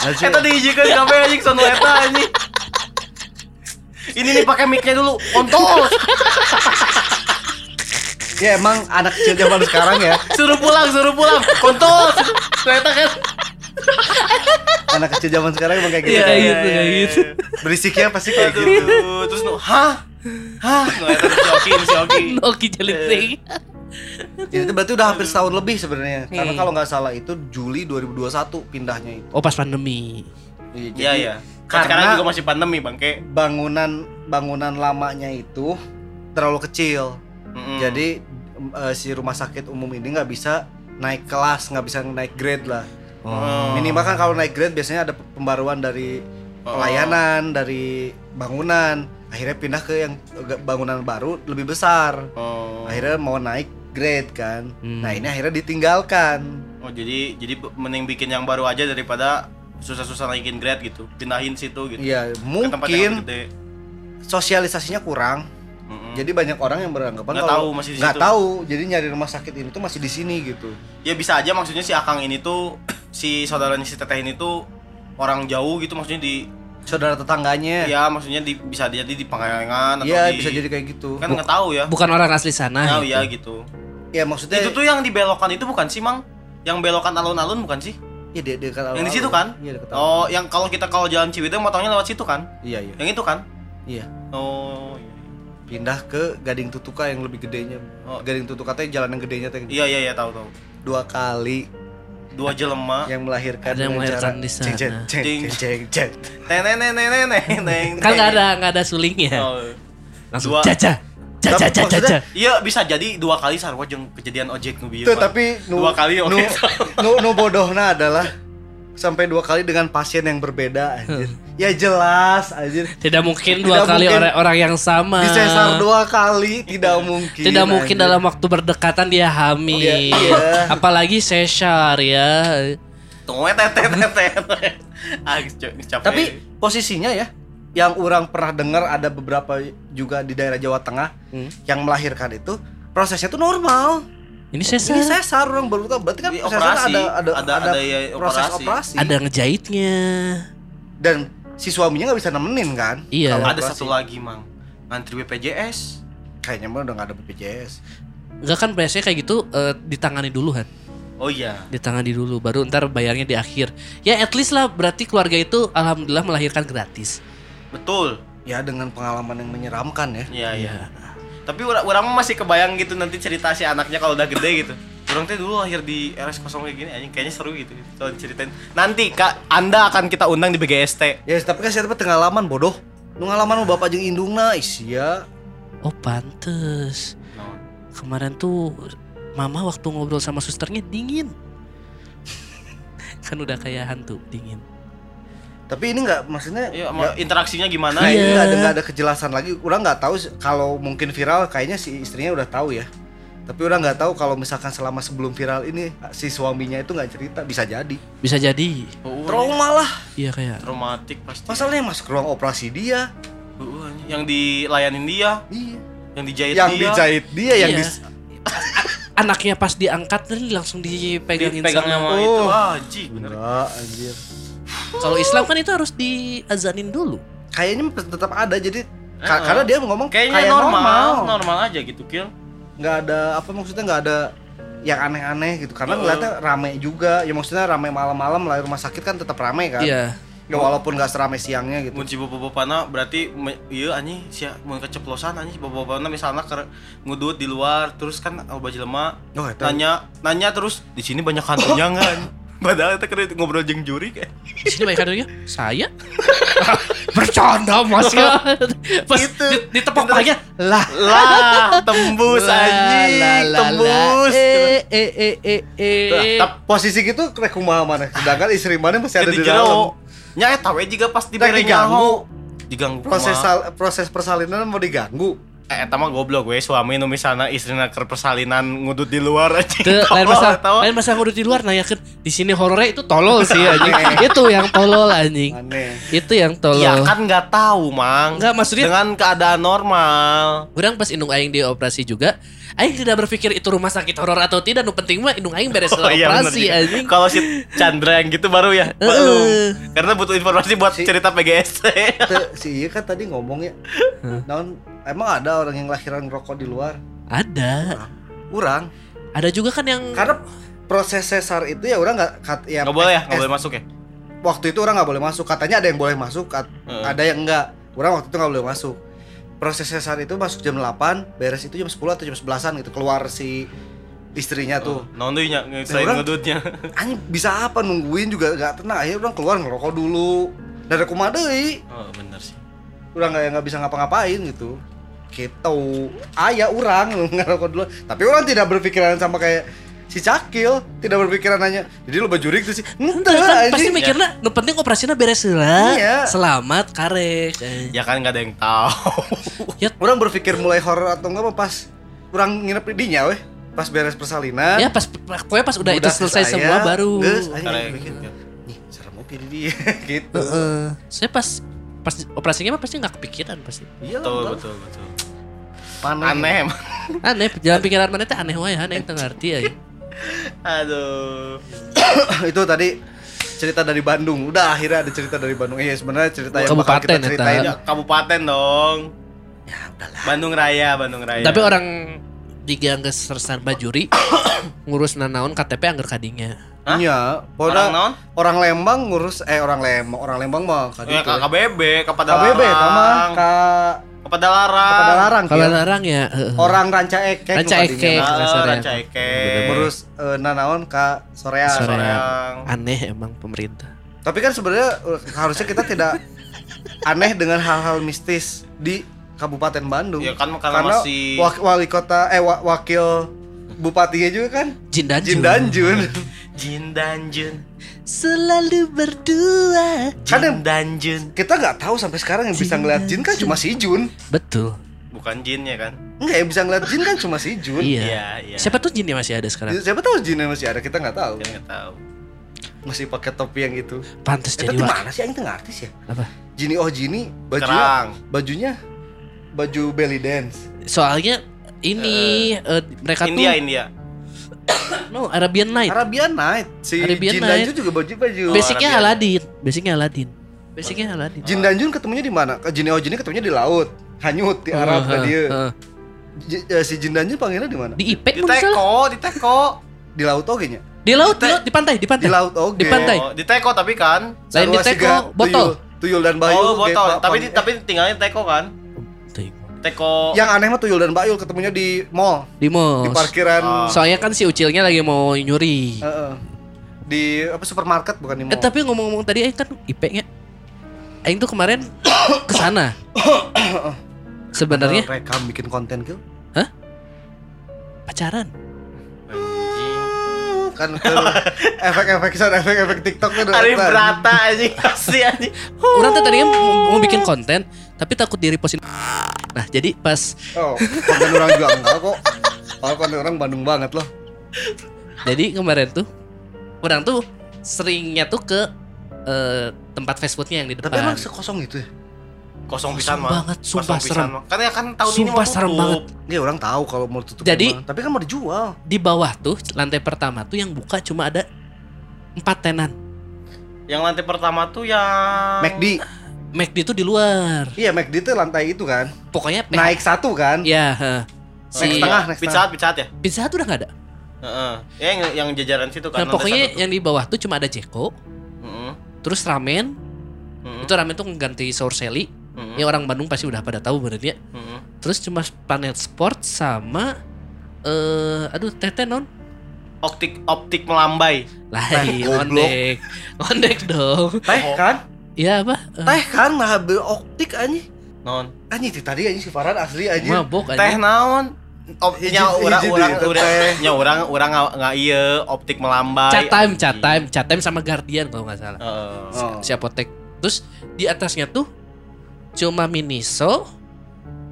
Anjing. Eta diijikan kafe anjing sono eta anjing. Ini nih pakai mic-nya dulu. Kontol. Ya emang anak kecil zaman sekarang ya Suruh pulang, suruh pulang. Kontol. Ternyata kan. Anak kecil zaman sekarang emang kayak gitu Iya, kan. gitu, kayak gitu. Berisiknya pasti kayak gitu terus nu, hah? Hah? Nu eta si Oki, si Oki. Noki jeliting. Jadi itu berarti udah hampir setahun lebih sebenarnya Karena Hmm. kalau nggak salah itu Juli 2021 pindahnya itu Oh pas pandemi. Iya, iya. Sekarang Karena- juga masih pandemi, Bangke. bangunan bangunan lamanya itu terlalu kecil Mm-mm. jadi em, eh, si rumah sakit umum ini nggak bisa naik kelas nggak bisa naik grade lah Oh. minimal kan kalau naik grade biasanya ada pembaruan dari Oh. pelayanan dari bangunan akhirnya pindah ke yang bangunan baru lebih besar Oh. akhirnya mau naik grade kan Hmm. nah ini akhirnya ditinggalkan Oh, jadi jadi mending bikin yang baru aja daripada susah-susah naikin grade gitu. Pindahin situ gitu. Iya Ke tempat yang mungkin sosialisasinya kurang Mm-mm. jadi banyak orang yang beranggapan Nggak tahu masih di nggak tahu jadi nyari rumah sakit ini tuh masih di sini gitu ya bisa aja maksudnya si Akang ini tuh si saudaranya si Teteh ini tuh orang jauh gitu maksudnya di saudara tetangganya ya maksudnya di, bisa jadi di Pangalengan atau Iya di bisa jadi kayak gitu. kan nggak tahu ya. Bukan orang asli sana. Nah, gitu. iya gitu. Ya maksudnya Itu tuh yang dibelokkan itu bukan sih, Mang? Yang belokan alun-alun bukan sih? ya dia dekat Yang di situ kan? Iya dekat. Oh, yang kalau kita kalau jalan Ciwidey motongnya lewat situ kan? Iya iya. Yang itu kan? Iya. Oh, iya. Pindah ke Gading Tutuka yang lebih gedenya. Oh. Gading Tutuka teh jalan yang gedenya teh Iya, iya, iya, tahu tahu. dua kali Dua jelema. yang melahirkan Ada yang melahirkan di sana. ceng ceng ceng Cing. ceng ceng. Neng neng neng neng neng neng. Kan nggak ada nggak ada sulingnya. Oh. Langsung Dua. caca. Caca Tapi caca caca. Iya, bisa jadi dua kali sarwa jeung kejadian ojek nu bieu. Tuh tapi nu, Dua kali, nu, oke. nu, nu bodohna adalah sampai dua kali dengan pasien yang berbeda anjir. Ya jelas anjir. Tidak mungkin Tidak dua kali mungkin. orang orang yang sama. Disesar dua kali tidak mungkin. Tidak mungkin anjir. dalam waktu berdekatan dia hamil. Iya, iya. Apalagi sesar ya. Tunggu tete tete. [LAUGHS] Ah, capek. Tapi posisinya ya, yang orang pernah dengar ada beberapa juga di daerah Jawa Tengah Hmm. yang melahirkan itu prosesnya tuh normal. Ini sesar. Ini sesar orang baru tahu. Berarti kan prosesnya operasi. ada ada Ada- ada, ada ya proses operasi. operasi. Ada ngejahitnya. Dan si suaminya nggak bisa nemenin kan? Iya. Kalau ada operasi. satu lagi, Mang. Ngantri BPJS. Kayaknya mah udah nggak ada BPJS. Enggak kan biasanya kayak gitu eh, ditangani dulu kan. Oh iya. Ditangani dulu baru ntar bayarnya di akhir. Ya at least lah berarti keluarga itu alhamdulillah melahirkan gratis. Betul. Ya dengan pengalaman yang menyeramkan ya. Iya, iya. Tapi orang masih kebayang gitu nanti cerita si anaknya kalau udah gede gitu. Orang teh dulu lahir di RS kosong kayak gini anjing kayaknya seru gitu kalau diceritain. Nanti Kak, Anda akan kita undang di BGST. Ya tapi kan siapa pengalaman bodoh. Nu ngalaman mah bapak jeung indungna isia. Oh pantes. Kemarin tuh mama waktu ngobrol sama susternya dingin. [LAUGHS] kan udah kayak hantu dingin. Tapi ini nggak maksudnya Iya, ya, mau interaksinya gimana Iya. ini nggak ada ada kejelasan lagi. Orang nggak tahu kalau mungkin viral kayaknya si istrinya udah tahu ya. Tapi orang nggak tahu kalau misalkan selama sebelum viral ini si suaminya itu nggak cerita bisa jadi Bisa jadi. Oh, trauma lah. Iya kayak. traumatik pasti. Masalahnya masuk ruang operasi dia, Uh, anjing. yang dilayanin dia, iya. yang dijahit yang dia, dijahit dia, yang Iya. dis- [LAUGHS] Anaknya pas diangkat dan langsung dipegangin dipegang sama. sama itu. Oh. Ah, bener. Enggak, anjir. Kalau Islam kan itu harus diazanin dulu. Kayaknya tetap ada jadi ka- Eh, karena dia ngomong Kayaknya kayak normal, normal. aja gitu, Kill. nggak ada apa maksudnya nggak ada yang aneh-aneh gitu. Karena Heeh. ngeliatnya rame juga. Ya maksudnya rame malam-malam lah rumah sakit kan tetap rame kan? Iya. ya walaupun nggak serame siangnya gitu. Mun si bapak-bapakna berarti me- iya anjing sia mun keceplosan anjing. Si bapak-bapakna misalnya ke ngudut di luar terus kan loba jelema oh, nanya nanya terus di sini banyak hantunya enggak padahal kita keren ngobrol jeung juri kayak Di sini banyak hantunya. Saya? [LAUGHS] Bercanda mas ya. [LAUGHS] Pas Itu. di, ditepok aja. [LAUGHS] Lah. lah tembus anjing tembus Eh eh eh eh eh. Tapi posisi gitu krek kumaha mana sedangkan istri mana masih ada di dalam nya eta we juga pas dibere diganggu. nyaho diganggu proses proses persalinan mau diganggu eta mah goblok we suami nu misalna istrina keur persalinan ngudut di luar anjing. Teu, [LAUGHS] lain masalah, mah. lain masalah ngurut di luar nanyakeun di sini horornya itu tolol sih [LAUGHS] anjing. itu yang tolol anjing. Aneh. Itu yang tolol. Ya kan nggak tahu, Mang. Enggak, maksudnya- dengan keadaan normal. Orang pas indung aing dioperasi juga, aing tidak berpikir itu rumah sakit horor atau tidak. Nu penting mah indung aing beres [LAUGHS] Oh iya bener operasi juga. anjing. Kalau si Chandra yang gitu baru ya. Belum. Karena butuh informasi buat Si- cerita PGST. Si iya kan tadi ngomong ya. Naon emang ada orang yang lahiran ngerokok di luar? Ada. Urang. Ada juga kan yang Karena proses sesar itu ya orang nggak kat- ya Nggak boleh ya, nggak eh, boleh masuk ya. waktu itu orang nggak boleh masuk katanya ada yang boleh masuk kat- Heeh. ada yang enggak orang waktu itu nggak boleh masuk proses sesar itu masuk jam 8 beres itu jam 10 atau jam 11an gitu keluar si istrinya tuh Non tuh nya selain orang- ngedutnya. [LAUGHS] anjing bisa apa nungguin juga nggak tenang akhirnya orang keluar ngerokok dulu dari kumah deui Oh, bener sih. orang nggak nggak bisa ngapa-ngapain gitu gitu ayah orang [LAUGHS] ngerokok dulu tapi orang tidak berpikiran sama kayak si cakil tidak berpikiran hanya jadi lo bajurik tuh sih enggak kan pasti anjing. mikirnya nu penting operasinya beres heula. Iya. Selamat karek. Eh. Ya kan nggak ada yang tahu. orang berpikir mulai horor atau enggak pas orang nginep di dinya weh pas beres persalinan Ya pas pokoknya pas udah, itu selesai saya, semua baru. nih serem oke di dia [LAUGHS] gitu Heeh. Saya pas pas operasinya mah pasti nggak kepikiran pasti. iya betul, lah betul, betul. Aneh Aneh emang. Aneh, jalan pikiran mana teh aneh wae aneh yang teu ngerti ya. Aduh. [COUGHS] itu tadi cerita dari Bandung udah akhirnya ada cerita dari Bandung iya sebenarnya cerita yang bakal Kabupaten, kita ceritain Ya, kabupaten dong. ya udahlah Bandung Raya, Bandung Raya. Tapi orang di geus sersan bajuri [COUGHS] ngurus nanaon KTP anggar kadinya. Hah? Iya, orang non? orang Lembang ngurus eh orang Lembang, orang Lembang mah kan Ya, itu. KBB, kepada KBB sama ka kepada larang. kepada larang Kalau Kieu. larang ya. Orang Ranca Ekek Ranca Ekek. ya. Ranca Eke. ngurus eh, nanaon ka Soreang. Soreang. Soreang. aneh emang pemerintah. Tapi kan sebenarnya eh, harusnya kita tidak aneh dengan hal-hal mistis di Kabupaten Bandung. Ya kan karena, Karena masih wali kota eh wa- wakil bupatinya juga kan Jin Danjun. Jin Danjun. Jin Danjun. Selalu berdua. Kan Jin yang- Danjun. Kita nggak tahu sampai sekarang yang bisa Jin ngeliat jin kan cuma si Jun. Betul. Bukan jinnya kan? Enggak yang bisa ngeliat jin kan cuma si Jun. Iya. Iya, iya. Siapa tuh jinnya masih ada sekarang? Siapa tahu jinnya masih ada kita nggak tahu. Kita nggak tahu. Masih pakai topi yang itu. Pantes Itu jadi di wak. mana sih? Aing tengah artis ya. Apa? Jini oh Jini bajunya Kerang. bajunya baju belly dance. Soalnya ini eh, mereka India, tuh India. [COUGHS] no Arabian Night. Arabian Night. Si Arabian Jin Night. Danjun juga baju baju. Oh, Basicnya Arabian. Aladin. Basicnya Aladin. Basicnya Aladin. Jin Danjun ketemunya di mana? Ke Jini oh Jini ketemunya di laut. Hanyut di Arab Heeh, kan dia. heeh. J- eh, si Jin Danjun panggilnya di mana? Di IPEK Di teko, di teko. Di laut oge nya. Di laut, di laut, di pantai, di pantai. Di laut oge. Di pantai. Oh, di teko tapi kan. Lain di teko, botol. Tuyul, tuyul dan Bayu. oh, botol. Tapi di, tapi tinggalnya teko kan? Teko. yang aneh mah Tuyul dan Bayul ketemunya di mall, Di mall. di parkiran. Oh. Soalnya kan si Ucilnya lagi mau nyuri. Heeh. Di apa supermarket bukan di mall. Eh tapi ngomong-ngomong tadi Aing kan IP-nya. Aing tuh kemarin [COUGHS] ke sana. [COUGHS] Sebenarnya rekam bikin konten kill. pacaran. Anjing. kan ke efek-efek sound efek-efek TikTok tuh Arif. Brata anjing asli anjing. Orang tuh tadinya mau bikin konten tapi takut diri posting. Nah, jadi pas Oh, konten orang juga enggak kok. Kalau konten orang Bandung banget loh. jadi kemarin tuh orang tuh seringnya tuh ke eh, tempat fast foodnya yang di Tapi depan. emang sekosong gitu ya? Kosong pisan mah. banget, sumpah Kosong serem. mah. Karena kan tahun ini Sumpah mau serem tutup. banget. Iya orang tahu kalau mau tutup Jadi- emang. tapi kan mau dijual. Di bawah tuh lantai pertama tuh yang buka cuma ada empat tenan. Yang lantai pertama tuh yang McD. McD tuh di luar. Iya, McD tuh lantai itu kan. Pokoknya PH Naik satu kan. Ya, heeh. Naik si setengah, naik Pizza setengah. Hut, Pizza Hut ya? Pizza Hut udah nggak ada. Heeh. Ya yang yang jajaran situ kan. Nah, pokoknya yang di bawah tuh cuma ada Jeko, Heeh. terus ramen. Heeh. Itu ramen tuh ganti saur seli. Heeh. Ya orang Bandung pasti udah pada tahu benernya. Heeh. Terus cuma Planet Sport sama eh aduh tete non Optik optik melambai. lain goblok. ondek ondek dong Teh kan? Iya apa Eh, Teh kan nah optik anjing. Non. Anjing itu tadi anjing si Farhan asli anjing. mabok Teh aja naon? Optiknya Hiji- orang orang teh. nya orang orang nggak iya optik melambai. chat time chat time chat time sama Guardian kalau nggak salah Heeh. Oh. si apotek terus di atasnya tuh cuma Miniso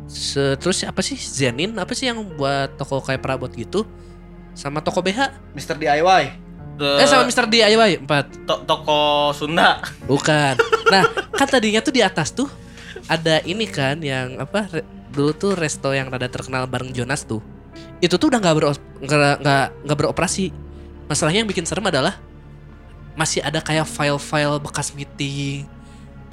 Se- Terus apa sih Zenin apa sih yang buat toko kayak perabot gitu? Sama toko BH? Mr. DIY. Eh sama Mr. DIY 4 to- toko Sunda. Bukan. [LAUGHS] Nah, kan tadinya tuh di atas tuh ada ini kan yang apa dulu tuh resto yang rada terkenal bareng Jonas tuh. Itu tuh udah nggak bero- nggak nggak beroperasi. Masalahnya yang bikin serem adalah masih ada kayak file-file bekas meeting.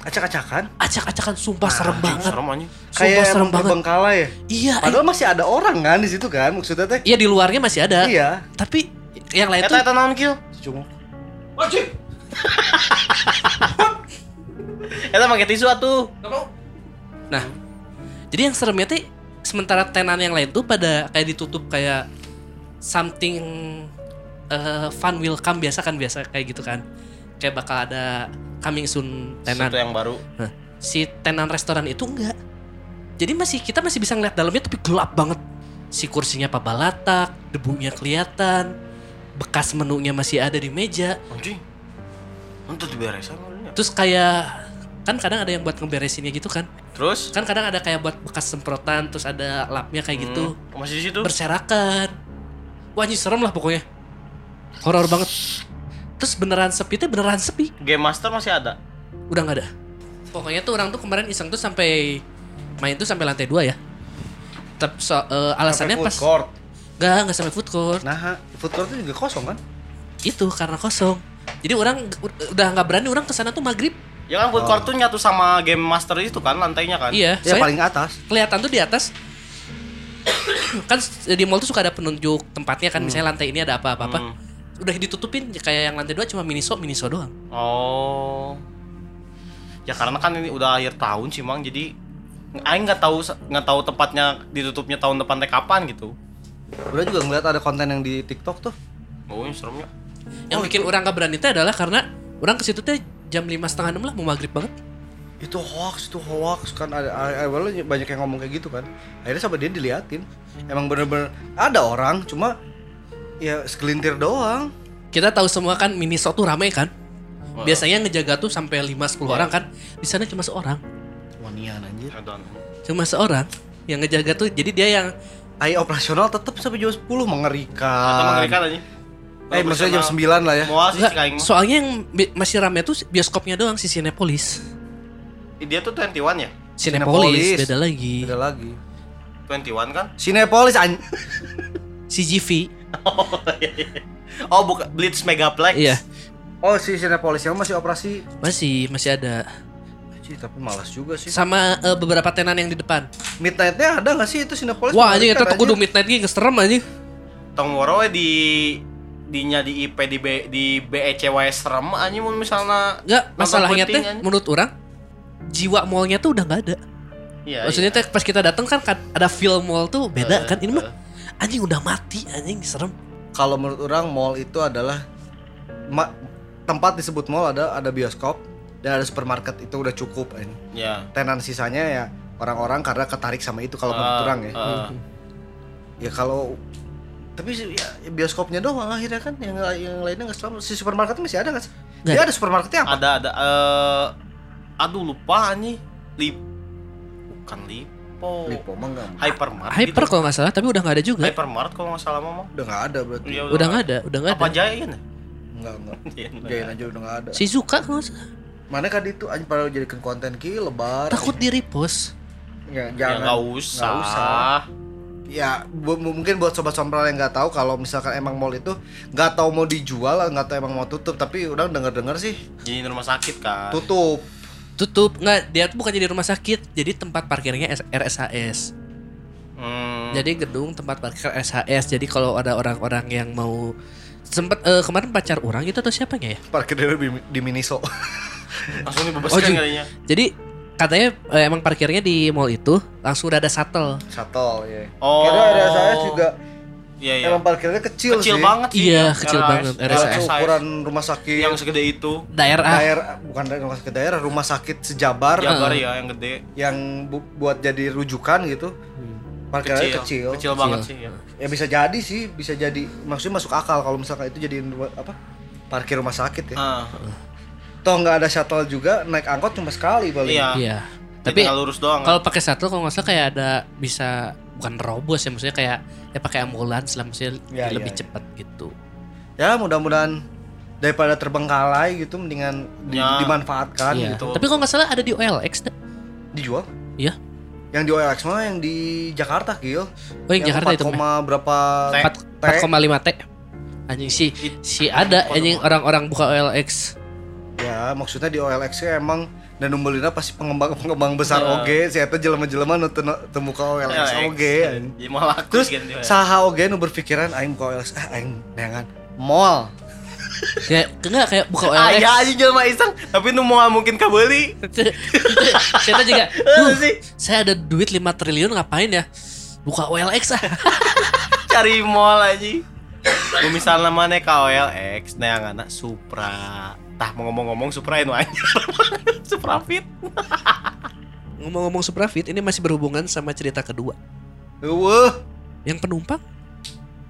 Acak-acakan. Acak-acakan sumpah serem banget. Serem anjing. Sumpah Kayak serem banget. terbengkalai ya. Iya, Padahal masih ada orang kan di situ kan maksudnya teh. iya di luarnya masih ada. Iya. Tapi yang lain tuh Eta eta naon kill? Cuma [LAUGHS] Eta pakai tisu atuh. Nah, jadi yang seremnya tuh sementara tenan yang lain tuh pada kayak ditutup kayak something eh, fun will come biasa kan biasa kayak gitu kan. Kayak bakal ada coming soon tenan. Yang baru. Nah, si tenan restoran itu enggak. Jadi masih kita masih bisa ngeliat dalamnya tapi gelap banget. Si kursinya pabalatak, debunya kelihatan, bekas menunya masih ada di meja. Anjing. Untuk ya. Terus kayak kan kadang ada yang buat ngeberesinnya gitu kan. Terus Kan kadang ada kayak buat bekas semprotan terus ada lapnya kayak gitu. Hmm, masih di situ. berserakan. Wah anjing serem lah pokoknya. Horor banget. Terus beneran sepi tuh beneran sepi. Game Master masih ada. Udah nggak ada. Pokoknya tuh orang tuh kemarin iseng tuh sampai main tuh sampai lantai dua ya. Tapi so, eh, alasannya pas court. Nggak nggak sampai food court. Nah, food court itu juga kosong kan? Itu karena kosong. Jadi orang udah nggak berani orang ke sana tuh maghrib. Ya kan food court tuh nyatu sama Game Master itu kan lantainya kan. Iya. Ya paling atas. kelihatan tuh di atas. [COUGHS] kan di mall tuh suka ada penunjuk tempatnya kan misalnya lantai ini ada apa-apa. Hmm. Udah ditutupin kayak yang lantai dua cuma miniso miniso doang. Oh. Ya karena kan ini udah akhir tahun sih Mang, jadi Aing nggak tahu nggak tahu tempatnya ditutupnya tahun depan kapan gitu. Udah juga ngeliat ada konten yang di TikTok tuh. Oh, seremnya. Yang bikin orang gak berani itu adalah karena orang ke situ teh jam lima setengah enam lah mau maghrib banget. Itu hoax, itu hoax kan ada awalnya banyak yang ngomong kayak gitu kan. Akhirnya sampai dia diliatin. Emang bener-bener ada orang, cuma ya segelintir doang. Kita tahu semua kan miniso tuh rame kan. Biasanya ngejaga tuh sampai 5 10 orang kan. Di sana cuma seorang. Wanian anjir. Cuma seorang yang ngejaga tuh. Jadi dia yang AI operasional tetap sampai jam 10 mengerikan. Atau mengerikan aja. Eh maksudnya jam 9 lah ya. Mau sih mah. soalnya yang masih rame tuh bioskopnya doang si Cinepolis. Dia tuh 21 ya? Cinepolis, Cinepolis. beda lagi. Beda lagi. 21 kan? Cinepolis an [LAUGHS] CGV. Oh, bukan Blitz Megaplex. Iya, Oh si Cinepolis yang masih operasi. masih masih ada. Cih, tapi malas juga sih. Sama eh, beberapa tenan yang di depan. Midnight-nya ada gak sih itu Cinepolis? Wah, anjing itu tuh kudu midnight ge serem anjing. Tong woro we di dinya di IP di B, di BEC wae serem anjing mun misalnya Enggak, masalahnya teh menurut orang jiwa mallnya tuh udah nggak ada. Iya. Maksudnya iya. teh pas kita datang kan kan ada film mall tuh beda Eh, kan. Ini mah eh. anjing udah mati anjing serem. Kalau menurut orang mall itu adalah ma- tempat disebut mall ada ada bioskop dan ada supermarket itu udah cukup ini. Ya. Tenan sisanya ya orang-orang karena ketarik sama itu kalau menurut Eh, orang ya. eh. Ya kalau tapi sih, ya, bioskopnya doang akhirnya kan yang yang lainnya nggak selalu si supermarket masih ada nggak sih? Dia ada supermarketnya apa? ada ada eh aduh lupa nih lip bukan lipo Lipo mah nggak hypermart Hyper gitu. kalau nggak salah, tapi udah nggak ada juga. hypermart kalau nggak salah mama udah nggak ada berarti. Iya, Udah nggak ada, udah nggak apa ada. jaya kan Nggak nggak. [LAUGHS] Iya, Jayan aja udah nggak ada. Shizuka kalau nggak salah. Mana kan itu anjing pada jadikan konten ki lebar. Takut di repost. Ya, ya jangan. nggak usah, Nggak usah. Ya, bu- mungkin buat sobat sompral yang nggak tahu kalau misalkan emang mall itu nggak tahu mau dijual, nggak tahu emang mau tutup, tapi udah denger dengar sih jadi rumah sakit kan tutup. Tutup nggak? Dia tuh bukan jadi rumah sakit, jadi tempat parkirnya RSHS. hmm. Jadi gedung tempat parkir SHS. Jadi kalau ada orang-orang yang mau sempat eh, kemarin pacar orang itu atau siapanya ya? Parkir di, di Miniso. [LAUGHS] langsung Oh, dibebaskan jadi- kalinya Jadi katanya eh, emang parkirnya di mall itu langsung udah ada shuttle. Shuttle ya. oh Kira ada saya juga iya iya emang parkirnya kecil, kecil sih. banget sih Iya, ya, kecil RS. banget, RSHS. ukuran rumah sakit yang segede itu Daerah daerah bukan daerah rumah sakit daerah, rumah sakit sejabar Jabar ya yang gede yang bu- buat jadi rujukan gitu. Parkirnya kecil kecil. kecil banget sih ya Ya bisa jadi sih, bisa jadi maksudnya masuk akal kalau misalkan itu jadiin rumah- apa? Parkir rumah sakit ya. Ah, Toh nggak ada shuttle juga, naik angkot cuma sekali paling. iya Iya. Tapi lurus doang. Kalau pakai shuttle kalau nggak salah kayak ada bisa bukan robos ya maksudnya kayak ya pakai ambulans lah maksudnya Ya, lebih ya, ya. cepat gitu. Ya mudah-mudahan daripada terbengkalai gitu mendingan di- Ya. dimanfaatkan Iya. gitu. Tapi kalau nggak salah ada di OLX dah. Dijual? Iya. Yang di OLX mah yang di Jakarta, Gil. Oh yang, Jakarta itu 4, mah. berapa T. 4,5 T. Anjing sih si ada anjing orang-orang buka OLX. Ya, maksudnya di OLX ya emang dan numbulina pasti pengembang-pengembang besar Ya. oge, si eta jelema-jelema nu teu teu buka OLX oge. Ya mau laku Terus gitu. saha oge nu berpikiran aing buka OLX, ah aing neangan mall. Kayak enggak kayak buka Ah OLX. ya aja jelema iseng, tapi nu mau mungkin kabeli. Saya juga, Eh, "Duh, sih saya ada duit 5 triliun ngapain ya? Buka OLX ah. [LAUGHS] cari mall aja. Lu misalnya mana ke OLX, neangan Supra. Tah mau ngomong-ngomong Supra itu aja. [LAUGHS] Supra Fit. Ngomong-ngomong Suprafit, ini masih berhubungan sama cerita kedua. Eueuh, Yang penumpang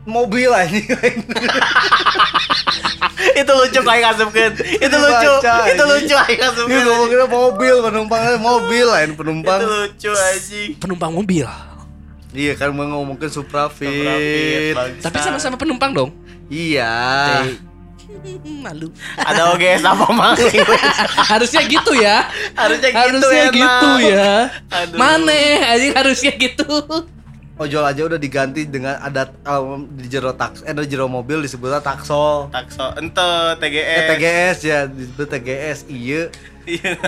mobil anjing. [LAUGHS] itu lucu kayak ngasupkeun. Itu lucu. Itu lucu kayak Ini ngasupkeun. ngomongin mobil, penumpangnya mobil lain penumpang. Itu lucu aja. penumpang mobil. Iya kan mau ngomongin Supra Fit, Suprafit. Tapi sama-sama penumpang dong. Iya. [LAUGHS] Malu. ada OGS apa mang? [LAUGHS] harusnya gitu ya. Harusnya gitu harusnya enak. gitu ya. Aduh. Mana anjing harusnya gitu. Ojol aja udah diganti dengan adat um, di jero taks eh di jero mobil disebutnya taksol. Takso ente Eh, TGS. TGS ya disebut TGS iya Iya.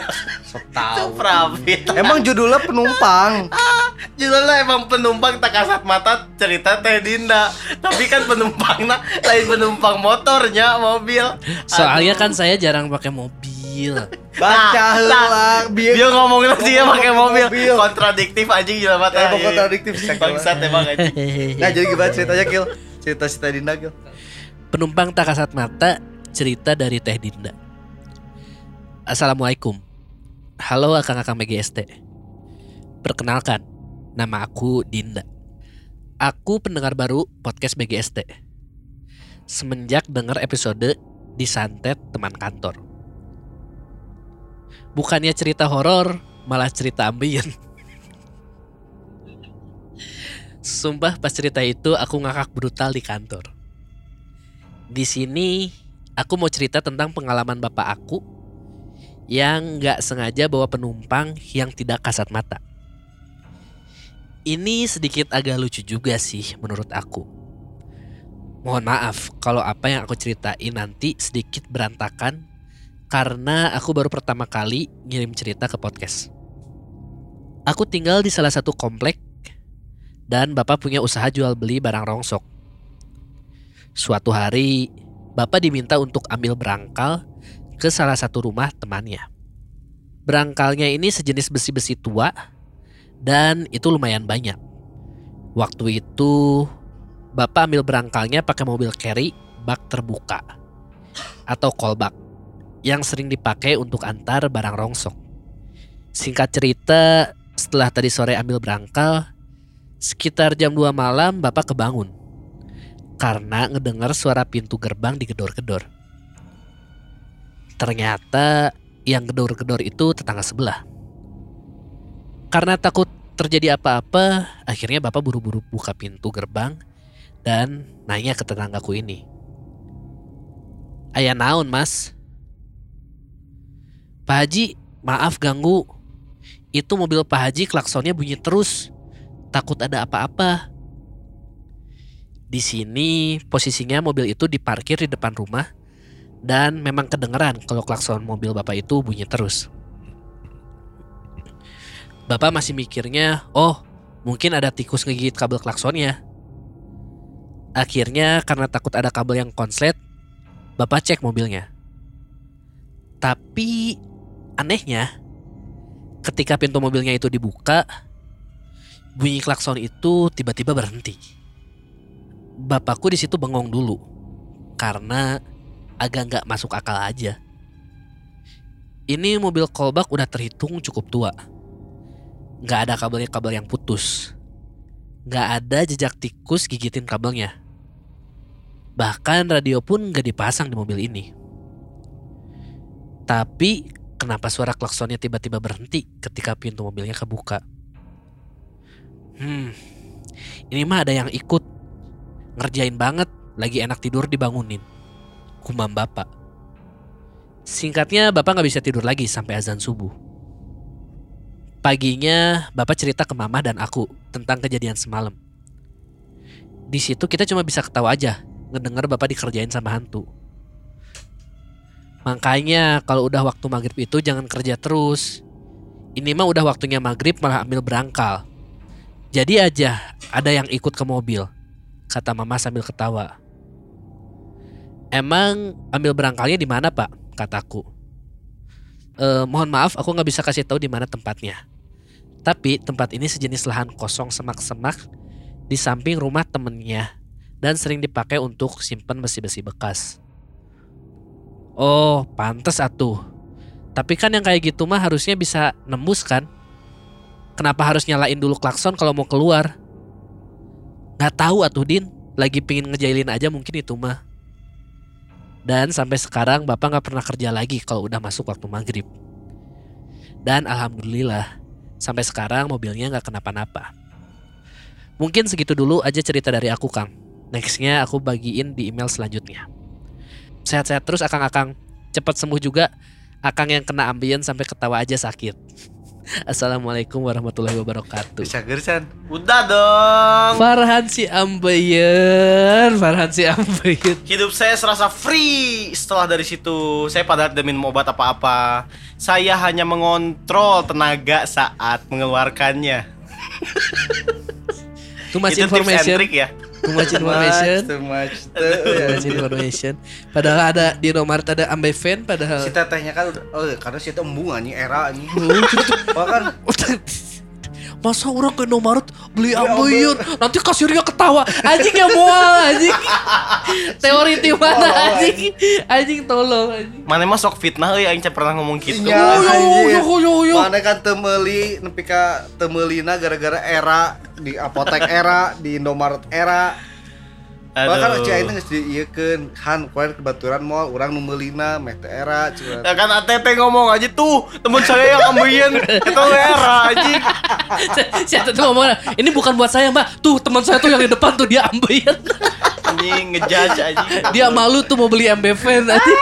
sok tahu. Supra Fit. Emang judulnya penumpang. [LAUGHS] Judulnya emang penumpang tak kasat mata cerita Teh Dinda Tapi kan penumpangnya lain penumpang motornya mobil Soalnya kan saya jarang pakai mobil. [LAUGHS] Baca heula Dia ngomong sih ya pakai mobil. Mobil. Kontradiktif anjing jelas mata Emang kontradiktif sih. Bangsat emang anjing [LAUGHS] Nah jadi gimana ceritanya Gil? Cerita si Dinda Gil Penumpang tak kasat mata cerita dari Teh Dinda. Assalamualaikum. Halo akang-akang BGST. Perkenalkan, nama aku Dinda. Aku pendengar baru podcast BGST. Semenjak dengar episode disantet teman kantor. Bukannya cerita horor, malah cerita ambien. Sumpah pas cerita itu aku ngakak brutal di kantor. Di sini aku mau cerita tentang pengalaman bapak aku yang nggak sengaja bawa penumpang yang tidak kasat mata. Ini sedikit agak lucu juga sih menurut aku. Mohon maaf kalau apa yang aku ceritain nanti sedikit berantakan karena aku baru pertama kali ngirim cerita ke podcast. Aku tinggal di salah satu komplek dan bapak punya usaha jual beli barang rongsok. Suatu hari, bapak diminta untuk ambil berangkal ke salah satu rumah temannya. Berangkalnya ini sejenis besi-besi tua dan itu lumayan banyak. Waktu itu, bapak ambil berangkalnya pakai mobil carry bak terbuka atau callback yang sering dipakai untuk antar barang rongsok. Singkat cerita, setelah tadi sore ambil berangkal, sekitar jam 2 malam bapak kebangun karena ngedengar suara pintu gerbang digedor-gedor. Ternyata yang gedor-gedor itu tetangga sebelah. Karena takut terjadi apa-apa, akhirnya bapak buru-buru buka pintu gerbang dan nanya ke tetanggaku ini. Ayah naon mas? Pak Haji, maaf ganggu. Itu mobil Pak Haji klaksonnya bunyi terus. Takut ada apa-apa. Di sini posisinya mobil itu diparkir di depan rumah dan memang kedengeran kalau klakson mobil bapak itu bunyi terus. Bapak masih mikirnya, oh mungkin ada tikus ngegigit kabel klaksonnya. Akhirnya karena takut ada kabel yang konslet, bapak cek mobilnya. Tapi anehnya, ketika pintu mobilnya itu dibuka, bunyi klakson itu tiba-tiba berhenti. Bapakku di situ bengong dulu karena agak nggak masuk akal aja. Ini mobil callback udah terhitung cukup tua. Nggak ada kabelnya kabel yang putus. Nggak ada jejak tikus gigitin kabelnya. Bahkan radio pun nggak dipasang di mobil ini. Tapi Kenapa suara klaksonnya tiba-tiba berhenti ketika pintu mobilnya kebuka? Hmm, ini mah ada yang ikut. Ngerjain banget, lagi enak tidur dibangunin. Kumam bapak. Singkatnya, bapak nggak bisa tidur lagi sampai azan subuh. Paginya, bapak cerita ke mama dan aku tentang kejadian semalam. Di situ kita cuma bisa ketawa aja, ngedenger bapak dikerjain sama hantu. Makanya kalau udah waktu maghrib itu jangan kerja terus. Ini mah udah waktunya maghrib malah ambil berangkal. Jadi aja ada yang ikut ke mobil, kata mama sambil ketawa. Emang ambil berangkalnya di mana pak? Kataku. "Eh, mohon maaf aku nggak bisa kasih tahu di mana tempatnya. Tapi tempat ini sejenis lahan kosong semak-semak di samping rumah temennya dan sering dipakai untuk simpan besi-besi bekas. Oh, pantes atuh. Tapi kan yang kayak gitu mah harusnya bisa nembus kan? Kenapa harus nyalain dulu klakson kalau mau keluar? Gak tahu atuh Din, lagi pingin ngejailin aja mungkin itu mah. Dan sampai sekarang bapak gak pernah kerja lagi kalau udah masuk waktu maghrib. Dan alhamdulillah, sampai sekarang mobilnya gak kenapa-napa. Mungkin segitu dulu aja cerita dari aku Kang. Nextnya aku bagiin di email selanjutnya. Sehat-sehat terus Akang-akang. Cepat sembuh juga. Akang yang kena ambien sampai ketawa aja sakit. Assalamualaikum warahmatullahi wabarakatuh. Bisa gersan. Udah dong. Farhan si ambeien, Farhan si ambeien. Hidup saya serasa free setelah dari situ. Saya padahal tidak minum obat apa-apa. Saya hanya mengontrol tenaga saat mengeluarkannya. Itu tips and information. trick ya. Too much information. Too much, Too [LAUGHS] too much information. Padahal ada di nomor ada ambeven padahal. Si tetehnya kan oh karena si teh embung anjing era anjing. Oh kan [LAUGHS] Masa orang ke Indomaret beli ambeien Nanti kasirnya ketawa Anjing yang mual anjing [LAUGHS] Teori di mana anjing Anjing tolong anjing Mana mah sok fitnah euy aing pernah ngomong gitu. Oh, yo, anjing. yo, yo, yo. Mana kan temeli nepi ka temelina gara-gara era di apotek era di Indomaret era. Bahkan cek aing geus diieukeun han kuair kebaturan moal urang nu meulina meh teh era. Ya kan ATT ngomong aja tuh temen saya yang ambeien itu era anjing. Siapa tuh ngomong Ini bukan buat saya mbak Tuh teman saya tuh yang di depan tuh dia ambeien Anjing ngejudge anjing. Dia malu tuh mau beli ambeven anjing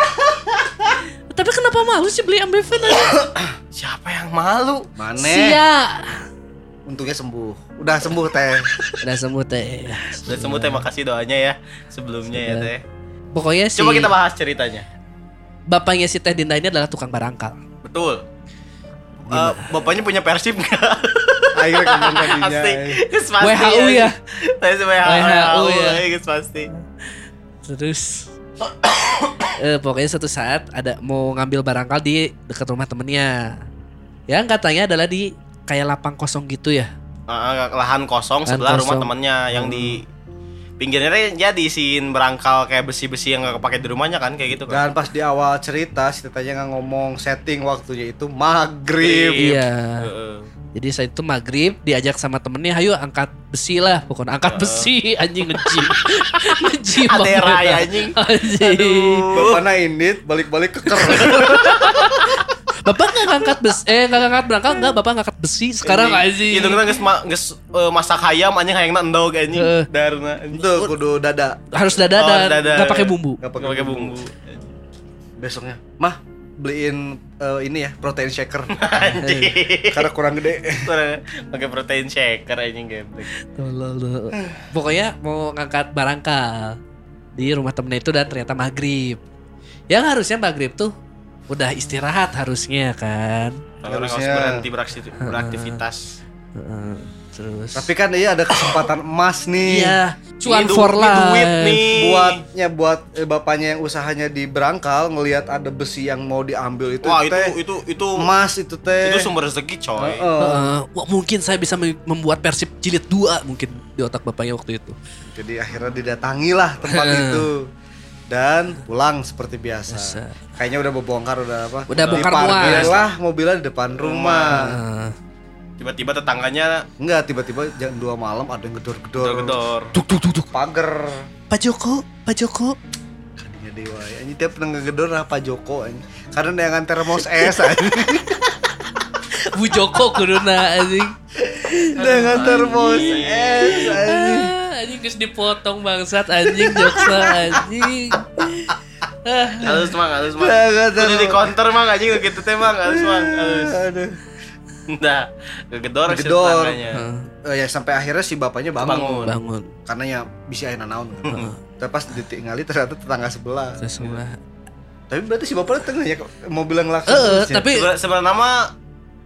Tapi kenapa malu sih beli ambeven anjing Siapa yang malu? Mane Sia untungnya sembuh. Udah sembuh teh. Udah sembuh teh Udah sembuh terima kasih doanya ya sebelumnya ya teh. Pokoknya si Coba kita bahas ceritanya. Bapaknya si Teh Dinda ini adalah tukang barangkal Betul. Eh, bapaknya punya persib nggak? Akhirnya kembali [LAUGHS] tadinya. Pasti. WHO ya Pasti WHO, WHO ya. Pasti. Terus eh, pokoknya suatu saat ada mau ngambil barangkal di dekat rumah temennya. Yang katanya adalah di kayak lapang kosong gitu ya. Ah, lahan kosong Lahan sebelah rumah kosong. temannya yang di pinggirnya teh jadi isiin berangkal kayak besi-besi yang gak kepake di rumahnya kan kayak gitu kan. Dan pas di awal cerita si tetehnya nggak ngomong setting waktunya itu maghrib. Iya. Heeh. Jadi saat itu maghrib diajak sama temennya, ayo angkat besi lah, pokoknya angkat besi, anjing ngejim, [LAUGHS] ngejim. Ada anjing. Anjing. Bapaknya indit balik-balik keker. [LAUGHS] Bapak nggak ngangkat besi, eh nggak ngangkat berangkal, nggak, bapak ngangkat besi. Sekarang anjing. Itu kita geus ma geus eh, masak hayam anjing hayangna endog anjing. Heeh. Darna. Itu kudu dada. harus dada Oh, dan dada. nggak pakai bumbu. Gak Gak pakai bumbu. Besoknya, mah beliin eh, ini ya protein shaker [LAUGHS] Anjing. karena kurang gede. Pakai protein shaker anjing geblek. Pokoknya mau ngangkat barangkal di rumah temennya itu dan ternyata maghrib. Yang harusnya maghrib tuh udah istirahat harusnya kan. Harusnya. berhenti berakti- beraktivitas. Heeh. Terus. Tapi kan iya ada kesempatan emas nih. iya, cuan for life. duit nih. Buatnya buat eh, bapaknya yang usahanya di berangkal ngelihat ada besi yang mau diambil itu Wah, itu teh itu itu emas itu teh. itu sumber rezeki coy. Heeh. Heeh. Wah, mungkin saya bisa mem- membuat persib jilid dua mungkin di otak bapaknya waktu itu. Jadi akhirnya didatangilah tempat itu dan pulang seperti biasa. Biasa. Kayaknya udah bobongkar udah apa? Udah bongkar lah mobilnya di depan rumah. Heeh. Tiba-tiba tetangganya Enggak, tiba-tiba jam 2 malam ada yang gedor-gedor. gedor-gedor. Tuk tuk tuk tuk. Pagar. Pak Joko, Pak Joko. Kadinya Jadi wae anjing tiap pernah ngegedor lah Pak Joko anjing. Karena dia ngan termos es anjing. Bu Joko kuduna anjing. Dia ngan termos es anjing. Anjing geus dipotong bangsat anjing joksa anjing. Ah, Halus mang, halus mang. Udah di counter mang anjing gitu teh mang, halus mang, halus. Aduh. Nah, Kegedor. tetangganya. Eh, ya sampai akhirnya si bapaknya bangun. Bangun. bangun Karena ya bisa ayeuna naon. Tapi pas ditinggali ternyata tetangga sebelah. sebelah. Tapi berarti si bapaknya tengah ya mobil yang lakson. Eh, terus ya? tapi Sebenarnya sebenarnya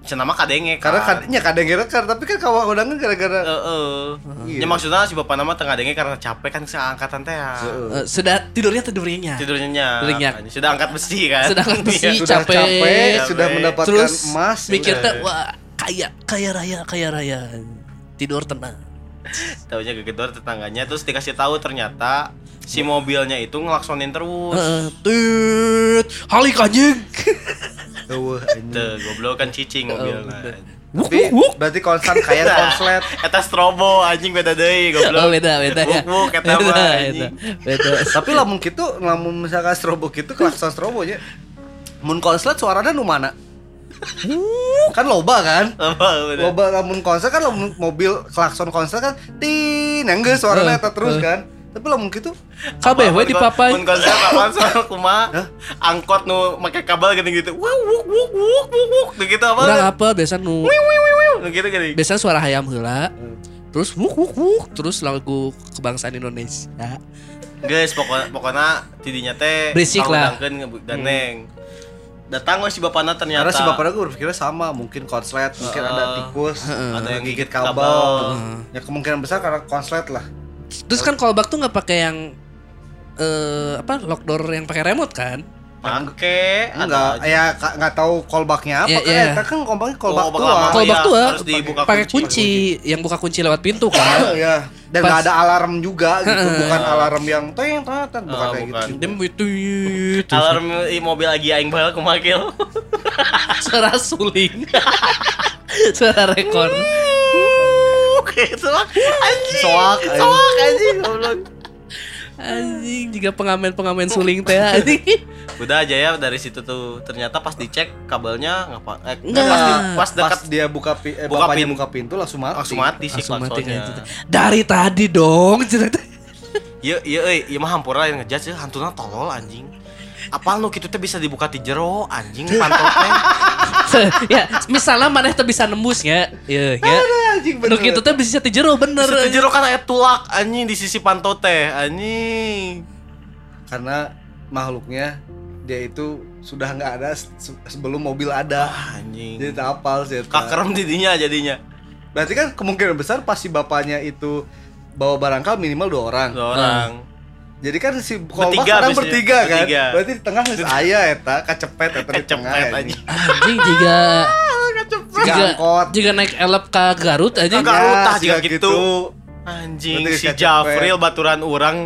nama cenama kadenge kan. karena kadangnya kadang rekar tapi kan kawan udangan gara-gara Heeh. Iya. Ya maksudnya si bapak nama tengah denge karena capek kan seangkatan teh ya. Eh, sudah tidurnya tidurnya. Tidurnya. Anjing. Sudah angkat besi kan. Sudah angkat besi. Iya. sudah capek. capek, sudah mendapatkan Terus emas mikir teh wah kaya kaya raya kaya raya. Tidur tenang. Taunya kegedor tetangganya terus dikasih tahu ternyata si mobilnya itu ngelaksonin terus. Heeh, tut, halik anjing. [LAUGHS] [LAUGHS] Anjing. Tuh, goblok kan cicing mobilnya. bener. tapi berarti konstan kayak konslet [LAUGHS] Eta strobo anjing beda deui Oh, goblok. beda beda ya. Buk-buk eta mah anjing. beda. [LAUGHS] tapi lamun gitu lamun misalkan strobo gitu klakson strobo nya mun konslet suaranya nu mana kan loba kan Apa bener. loba lamun konslet kan lamun mobil klakson konslet kan tin yang suaranya eta terus eh. kan tapi lamun gitu Kabeh we di papai. Mun konser apaan soal [LAUGHS] kumaha? Angkot nu make kabel gitu-gitu. Wuk wuk wuk wuk wuk wuk. Nu gitu Urang apa? apa biasa nu Nu gitu gini. biasa suara hayam heula. Terus wuk wuk wuk terus lagu kebangsaan Indonesia. Guys, pokoknya pokoknya tidinya teh Berisik lah. kahudangkeun gandeng. Datang si bapana ternyata. karena si bapaknya gue berpikirnya sama mungkin konslet mungkin ada tikus ada yang gigit kabel. ya kemungkinan besar karena konslet lah Terus kan callback tuh nggak pakai yang eh apa lock door yang pakai remote kan? Make enggak ya nggak tahu callbacknya apa Iya, kan iya. Eta kan callbacknya callback Callback tua lama. Callback iya, tuh harus dibuka pakai kunci. kunci, yang buka kunci lewat pintu kan? [LAUGHS] ya dan nggak ada alarm juga gitu [LAUGHS] bukan alarm yang teng teng bukan Ah, kayak gitu Dem itu Alarm mobil lagi aing bae kumakil. [LAUGHS] suara suling. suara rekor. Lah. Anjing. soak anjing. Soak anjing goblok. Anjing jika pengamen-pengamen suling teh anjing. Udah aja ya dari situ tuh ternyata pas dicek kabelnya ngapa eh, Enggak. pas, di- pas pas dekat dia buka pi, eh, Buka pin- buka pintu langsung mati langsung mati sih Langsung mati kan. Dari tadi dong cerita. Iya iya euy, ieu mah hampura yang ngejudge hantuna tolol anjing. Apal nu kitu teh bisa dibuka ti jero anjing pantau [LAUGHS] teh. ya, misalnya maneh teh bisa nembus ya. Iya, ya. Nu kitu teh bisa ti jero bener. Bisa ti jero kan aya tulak anjing di sisi pantau teh anjing. karena makhluknya dia itu sudah nggak ada se- sebelum mobil ada Ah, anjing. jadi tak apal sih. Kakerem didinya jadinya. berarti kan kemungkinan besar pasti bapaknya itu bawa barangkal minimal dua orang Dua orang. Jadi kan si kolbak Bertiga kadang biasanya. bertiga kan. Bertiga. Berarti di tengah geus aya eta kacepet eta di tengah. Kecepet anjing. anjing. Anjing jika Jika jika naik elep ke Garut aja. Ke Garut. tah, jika jika gitu. Anjing Berarti si. Jafril baturan orang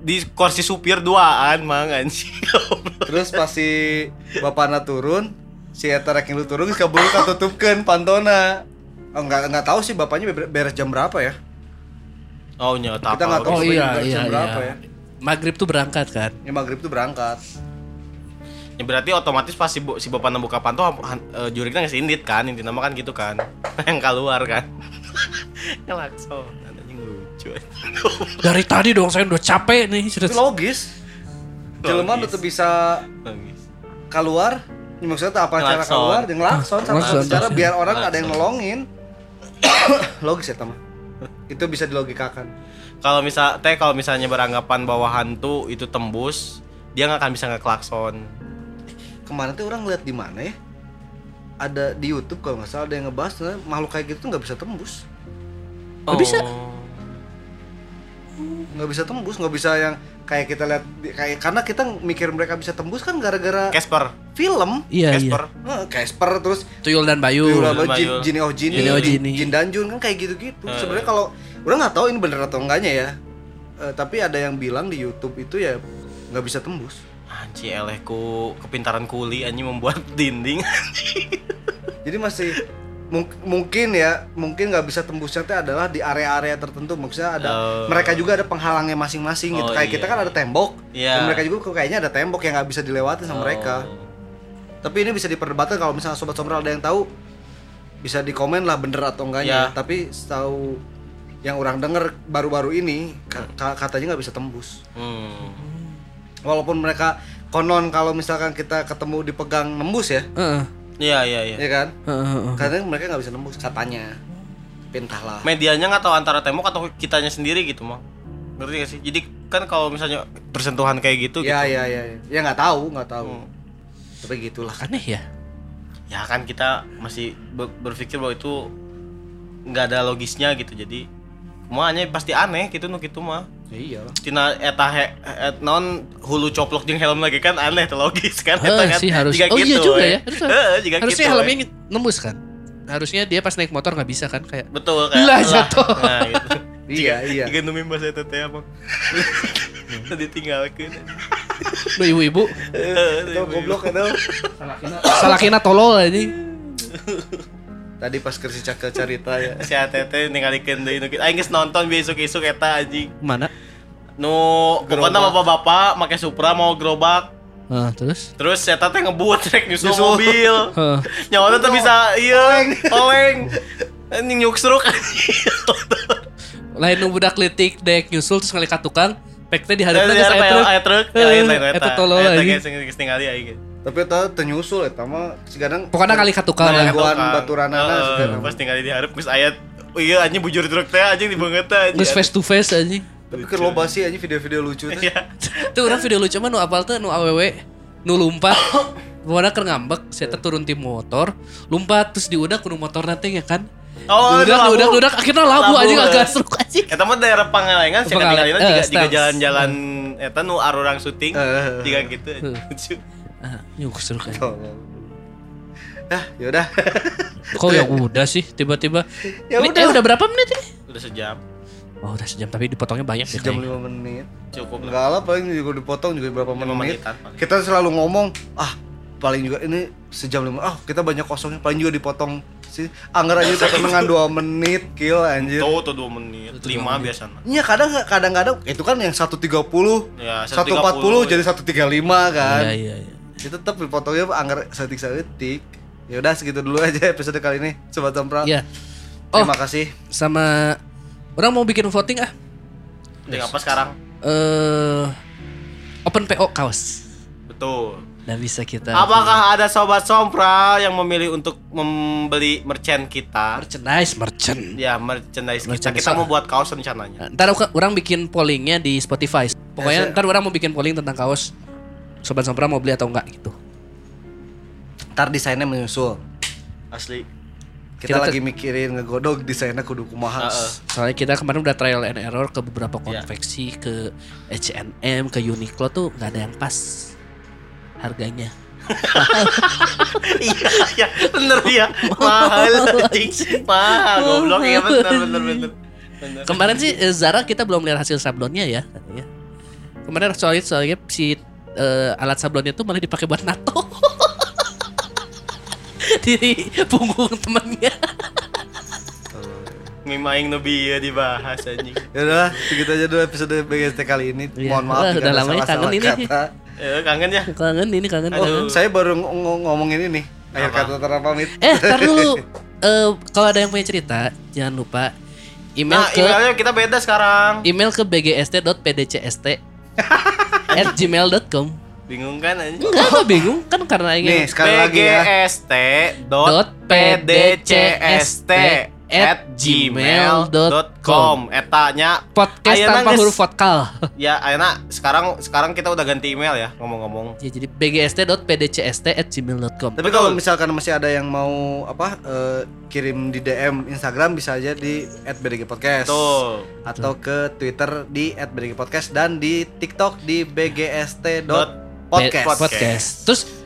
di kursi supir duaan mang anjing. [LAUGHS] Terus pas si bapakna turun, si eta rek lu turun geus kaburu katutupkeun pantona. Oh, enggak enggak tahu sih bapaknya be- beres jam berapa ya. Oh nyata Kita nggak tahu Oh iya beres iya jam berapa iya. ya. Maghrib tuh berangkat kan. Ya maghrib tuh berangkat. Ya berarti otomatis pas si, si bapak buka pantau han- eh, juriknya nggak indit kan inti nama kan gitu kan [LAUGHS] yang keluar kan [LAUGHS] ngelakson anjing lucu Dari tadi dong saya udah capek nih sudah. Itu logis. Jelema Logis. tuh bisa keluar ini maksudnya tuh apa cara Ngelakson. keluar dengan ngelakson sama Ngelakson, cara ngelakson. biar orang ada yang Ngelakson. nolongin [COUGHS] logis ya teman [COUGHS] itu bisa dilogikakan kalau misal teh kalau misalnya beranggapan bahwa hantu itu tembus dia nggak akan bisa ngeklakson kemarin tuh orang lihat di mana ya ada di YouTube kalau nggak salah ada yang ngebahas nah, makhluk kayak gitu tuh nggak bisa tembus Nggak bisa. Oh. nggak bisa tembus nggak bisa yang kayak kita lihat kayak karena kita mikir mereka bisa tembus kan gara-gara Casper film Iya iya. Casper Eh, Casper terus Tuyul dan Bayu. Tuyul Tuyul apa Jin, Bayul. Jin oh Jin, Jin oh. Jin dan Jun kan kayak gitu-gitu. Eh. Sebenarnya kalau udah nggak tahu ini bener atau enggaknya ya. Eh, tapi ada yang bilang di YouTube itu ya nggak bisa tembus. anji elehku kepintaran kuli anjing membuat [LAUGHS] dinding Jadi masih mung- mungkin ya mungkin nggak bisa tembusnya teh adalah di area-area tertentu maksudnya ada Oh. mereka juga ada penghalangnya masing-masing gitu Oh, kayak iya. kita kan ada tembok Iya. dan mereka juga kok kayaknya ada tembok yang nggak bisa dilewati sama mereka Oh. tapi ini bisa diperdebatkan kalau misalnya sobat sombral ada yang tahu bisa di komen lah bener atau enggaknya Ya. tapi setahu yang orang denger baru-baru ini ka- ka- katanya nggak bisa tembus Hmm. walaupun mereka konon kalau misalkan kita ketemu dipegang nembus ya Heeh. Iya iya iya. ya kan heeh, heeh. karena mereka nggak bisa nembus katanya pintahlah Medianya nggak tahu antara tembok atau kitanya sendiri gitu mah. Ngerti gak sih? Jadi kan kalau misalnya bersentuhan kayak gitu ya gitu. ya ya ya. ya nggak tahu nggak tahu Hmm. tapi gitulah Aneh ya. Ya kan kita masih be- berpikir bahwa itu nggak ada logisnya gitu. Jadi semuanya pasti aneh gitu nu gitu mah. iya Tina eta he, et, non hulu coplok jeung helm lagi kan aneh tuh logis kan eta kan. sih harus. Jika Oh iya gitu, juga we. ya. Harusnya, Heeh, jika harusnya gitu, helmnya nembus kan. Harusnya dia pas naik motor nggak bisa kan kayak. betul kan. Lah, jatuh. Nah, gitu. iya [LAUGHS] iya Jika numi bahasa eta teh apa? [LAUGHS] Ditinggalkeun. Lu ibu-ibu itu goblok itu salakina tolol aja. [LAUGHS] tadi pas kersi cakil cerita ya [LAUGHS] si ATT ningalikeun deui nu kitu. Aing geus nonton besok-esok eta anjing. Mana? Nu pokoknya bapak-bapak make Supra mau gerobak Ah, terus? Terus eta teh ngebut rek nyusul Nyusul. mobil. [LAUGHS] Heeh. Nyawana tuh bisa iya oleng. Anjing nyuksruk Lain nu budak letik dek nyusul terus ngalikat tukang, pek teh di Ada hareup geus aya truk. aya truk. Lain lain eta tolol Eta anjing. tapi itu tenyusul eta mah kadang Pokoknya ngalikat tukang Nah, lah. Gangguan baturanana sekarang. Pas tinggal di hareup geus aya Oh iya anjing bujur truk teh anjing dibeungeut teh. Geus face to face anjing. tapi kan loba sih aja video-video lucu teh Iya. [LAUGHS] Tuh orang video lucu mah nu apal tuh nu awewe nu lumpat. [COUGHS] Pokoknya keur ngambek, saya turun ti motor, lompat terus diudak kudu motor nanti ya kan. Oh, udah, udah, udah, akhirnya labu, anjing eh. agak seru anjing. Eta mah daerah Pangalengan sih Pangalengan, eh, juga stans. jalan-jalan eta nu arurang syuting Eh. juga gitu. Eh. Lucu. Ah, seru kan. Ah yaudah Kok ya udah sih tiba-tiba. Ya Ini- udah. Eh udah berapa menit ini? Udah sejam. Oh udah sejam tapi dipotongnya banyak ya sejam kayaknya. lima menit Cukup enggak lah paling juga dipotong juga berapa Lima menit kita selalu ngomong ah paling juga ini sejam lima ah kita banyak kosongnya paling juga dipotong sih anggar aja dengan dua menit kill anjir Tuh tuh 2 menit. Tuh, 5 dua menit. biasanya. Iya kadang kadang-kadang itu kan yang 130 Ya, 140 jadi 135 kan Iya iya iya. Itu tetap dipotongnya anggar setik setik ya udah segitu dulu aja episode kali ini sobat sompral Iya. Oh, terima kasih sama orang mau bikin voting ah. Tinggal apa sekarang? Eh open PO kaos. Betul. Dan bisa kita Apakah ada sobat sompral yang memilih untuk membeli merchant kita? merchandise merchant. Ya, merchandise kita. Merchandise. Kita mau buat kaos rencananya. Ntar orang bikin pollingnya di Spotify. Pokoknya Ya, ntar orang mau bikin polling tentang kaos. Sobat Sompra mau beli atau enggak gitu. ntar desainnya menyusul Asli. kita, Kita lagi mikirin ngegodok desainnya kudu kumaha Heeh. Soalnya kita kemarin udah trial and error ke beberapa Iya. konveksi, ke H&M, ke Uniqlo tuh nggak ada yang pas harganya. Iya, iya, bener [LAUGHS] ya. Mahal. Mahal goblok ya bener bener bener. Bener. Kemarin sih eh, Zara kita belum lihat hasil sablonnya ya. katanya. Kemarin soalnya soalnya si eh, alat sablonnya tuh malah dipakai buat nato. [LAUGHS] di punggung temennya. Mimaing Nubi ya dibahas anjing. ya udah segitu aja dulu episode BGST kali ini Iya. mohon maaf Udah- lama ya, salah-salah kangen ini. kata Eh, kangen ya? Kangen ini kangen. oh kangen. saya baru ng- ng- ngomongin ini akhir Apa? kata tera pamit Eh, tar dulu. [LAUGHS] Eh, kalau ada yang punya cerita, jangan lupa email Nah, ke emailnya kita beda sekarang. email ke bgst.pdcst [LAUGHS] at gmail.com Bingung kan anjing? Enggak, gue [LAUGHS] bingung. Kan karena nih ingin sekali lagi ya. Dot PDCST at gmail.com Etanya podcast Ayeuna tanpa huruf vokal. [LAUGHS] ya Ayana sekarang sekarang kita udah ganti email ya ngomong-ngomong ya, jadi bgst.pdcst at gmail.com tapi kalau misalkan masih ada yang mau apa eh, kirim di DM Instagram bisa aja di @bdgpodcast tuh atau ke Twitter di @bdgpodcast dan di TikTok di bgst podcast. podcast. podcast. Terus,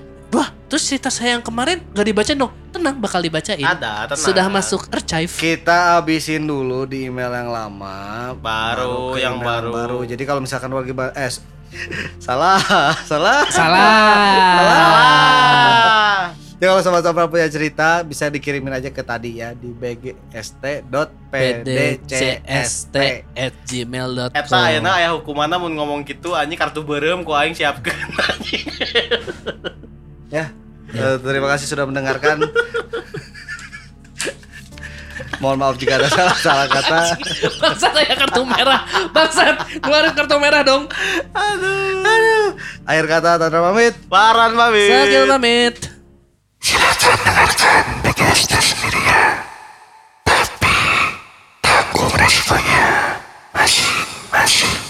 terus cerita saya yang kemarin gak dibaca dong. Tenang, bakal dibacain. ada tenang. Sudah masuk archive. Kita abisin dulu di email yang lama, Baru, ke yang email baru. Jadi kalau misalkan lagi eh [LAUGHS] [LAUGHS] salah, salah. Salah. Ah. Jadi kalau sobat sompral punya cerita bisa dikirimin aja ke tadi ya di bgst.pdcst. gmail.com Eta ayeuna aya hukumanna mun ngomong gitu anjing kartu beureum ku aing siapkeun anjing. Ya. Uh, terima kasih sudah mendengarkan. Mohon maaf jika ada salah-salah kata. Bangsat saya kartu merah. Bangsat, keluarin kartu merah dong. Aduh. Aduh. Akhir kata Tanra pamit. Paran pamit. Sakil pamit. Silahkan mendengarkan podcastnya sendirian. Ya. Tapi tanggung resikonya masih, masih.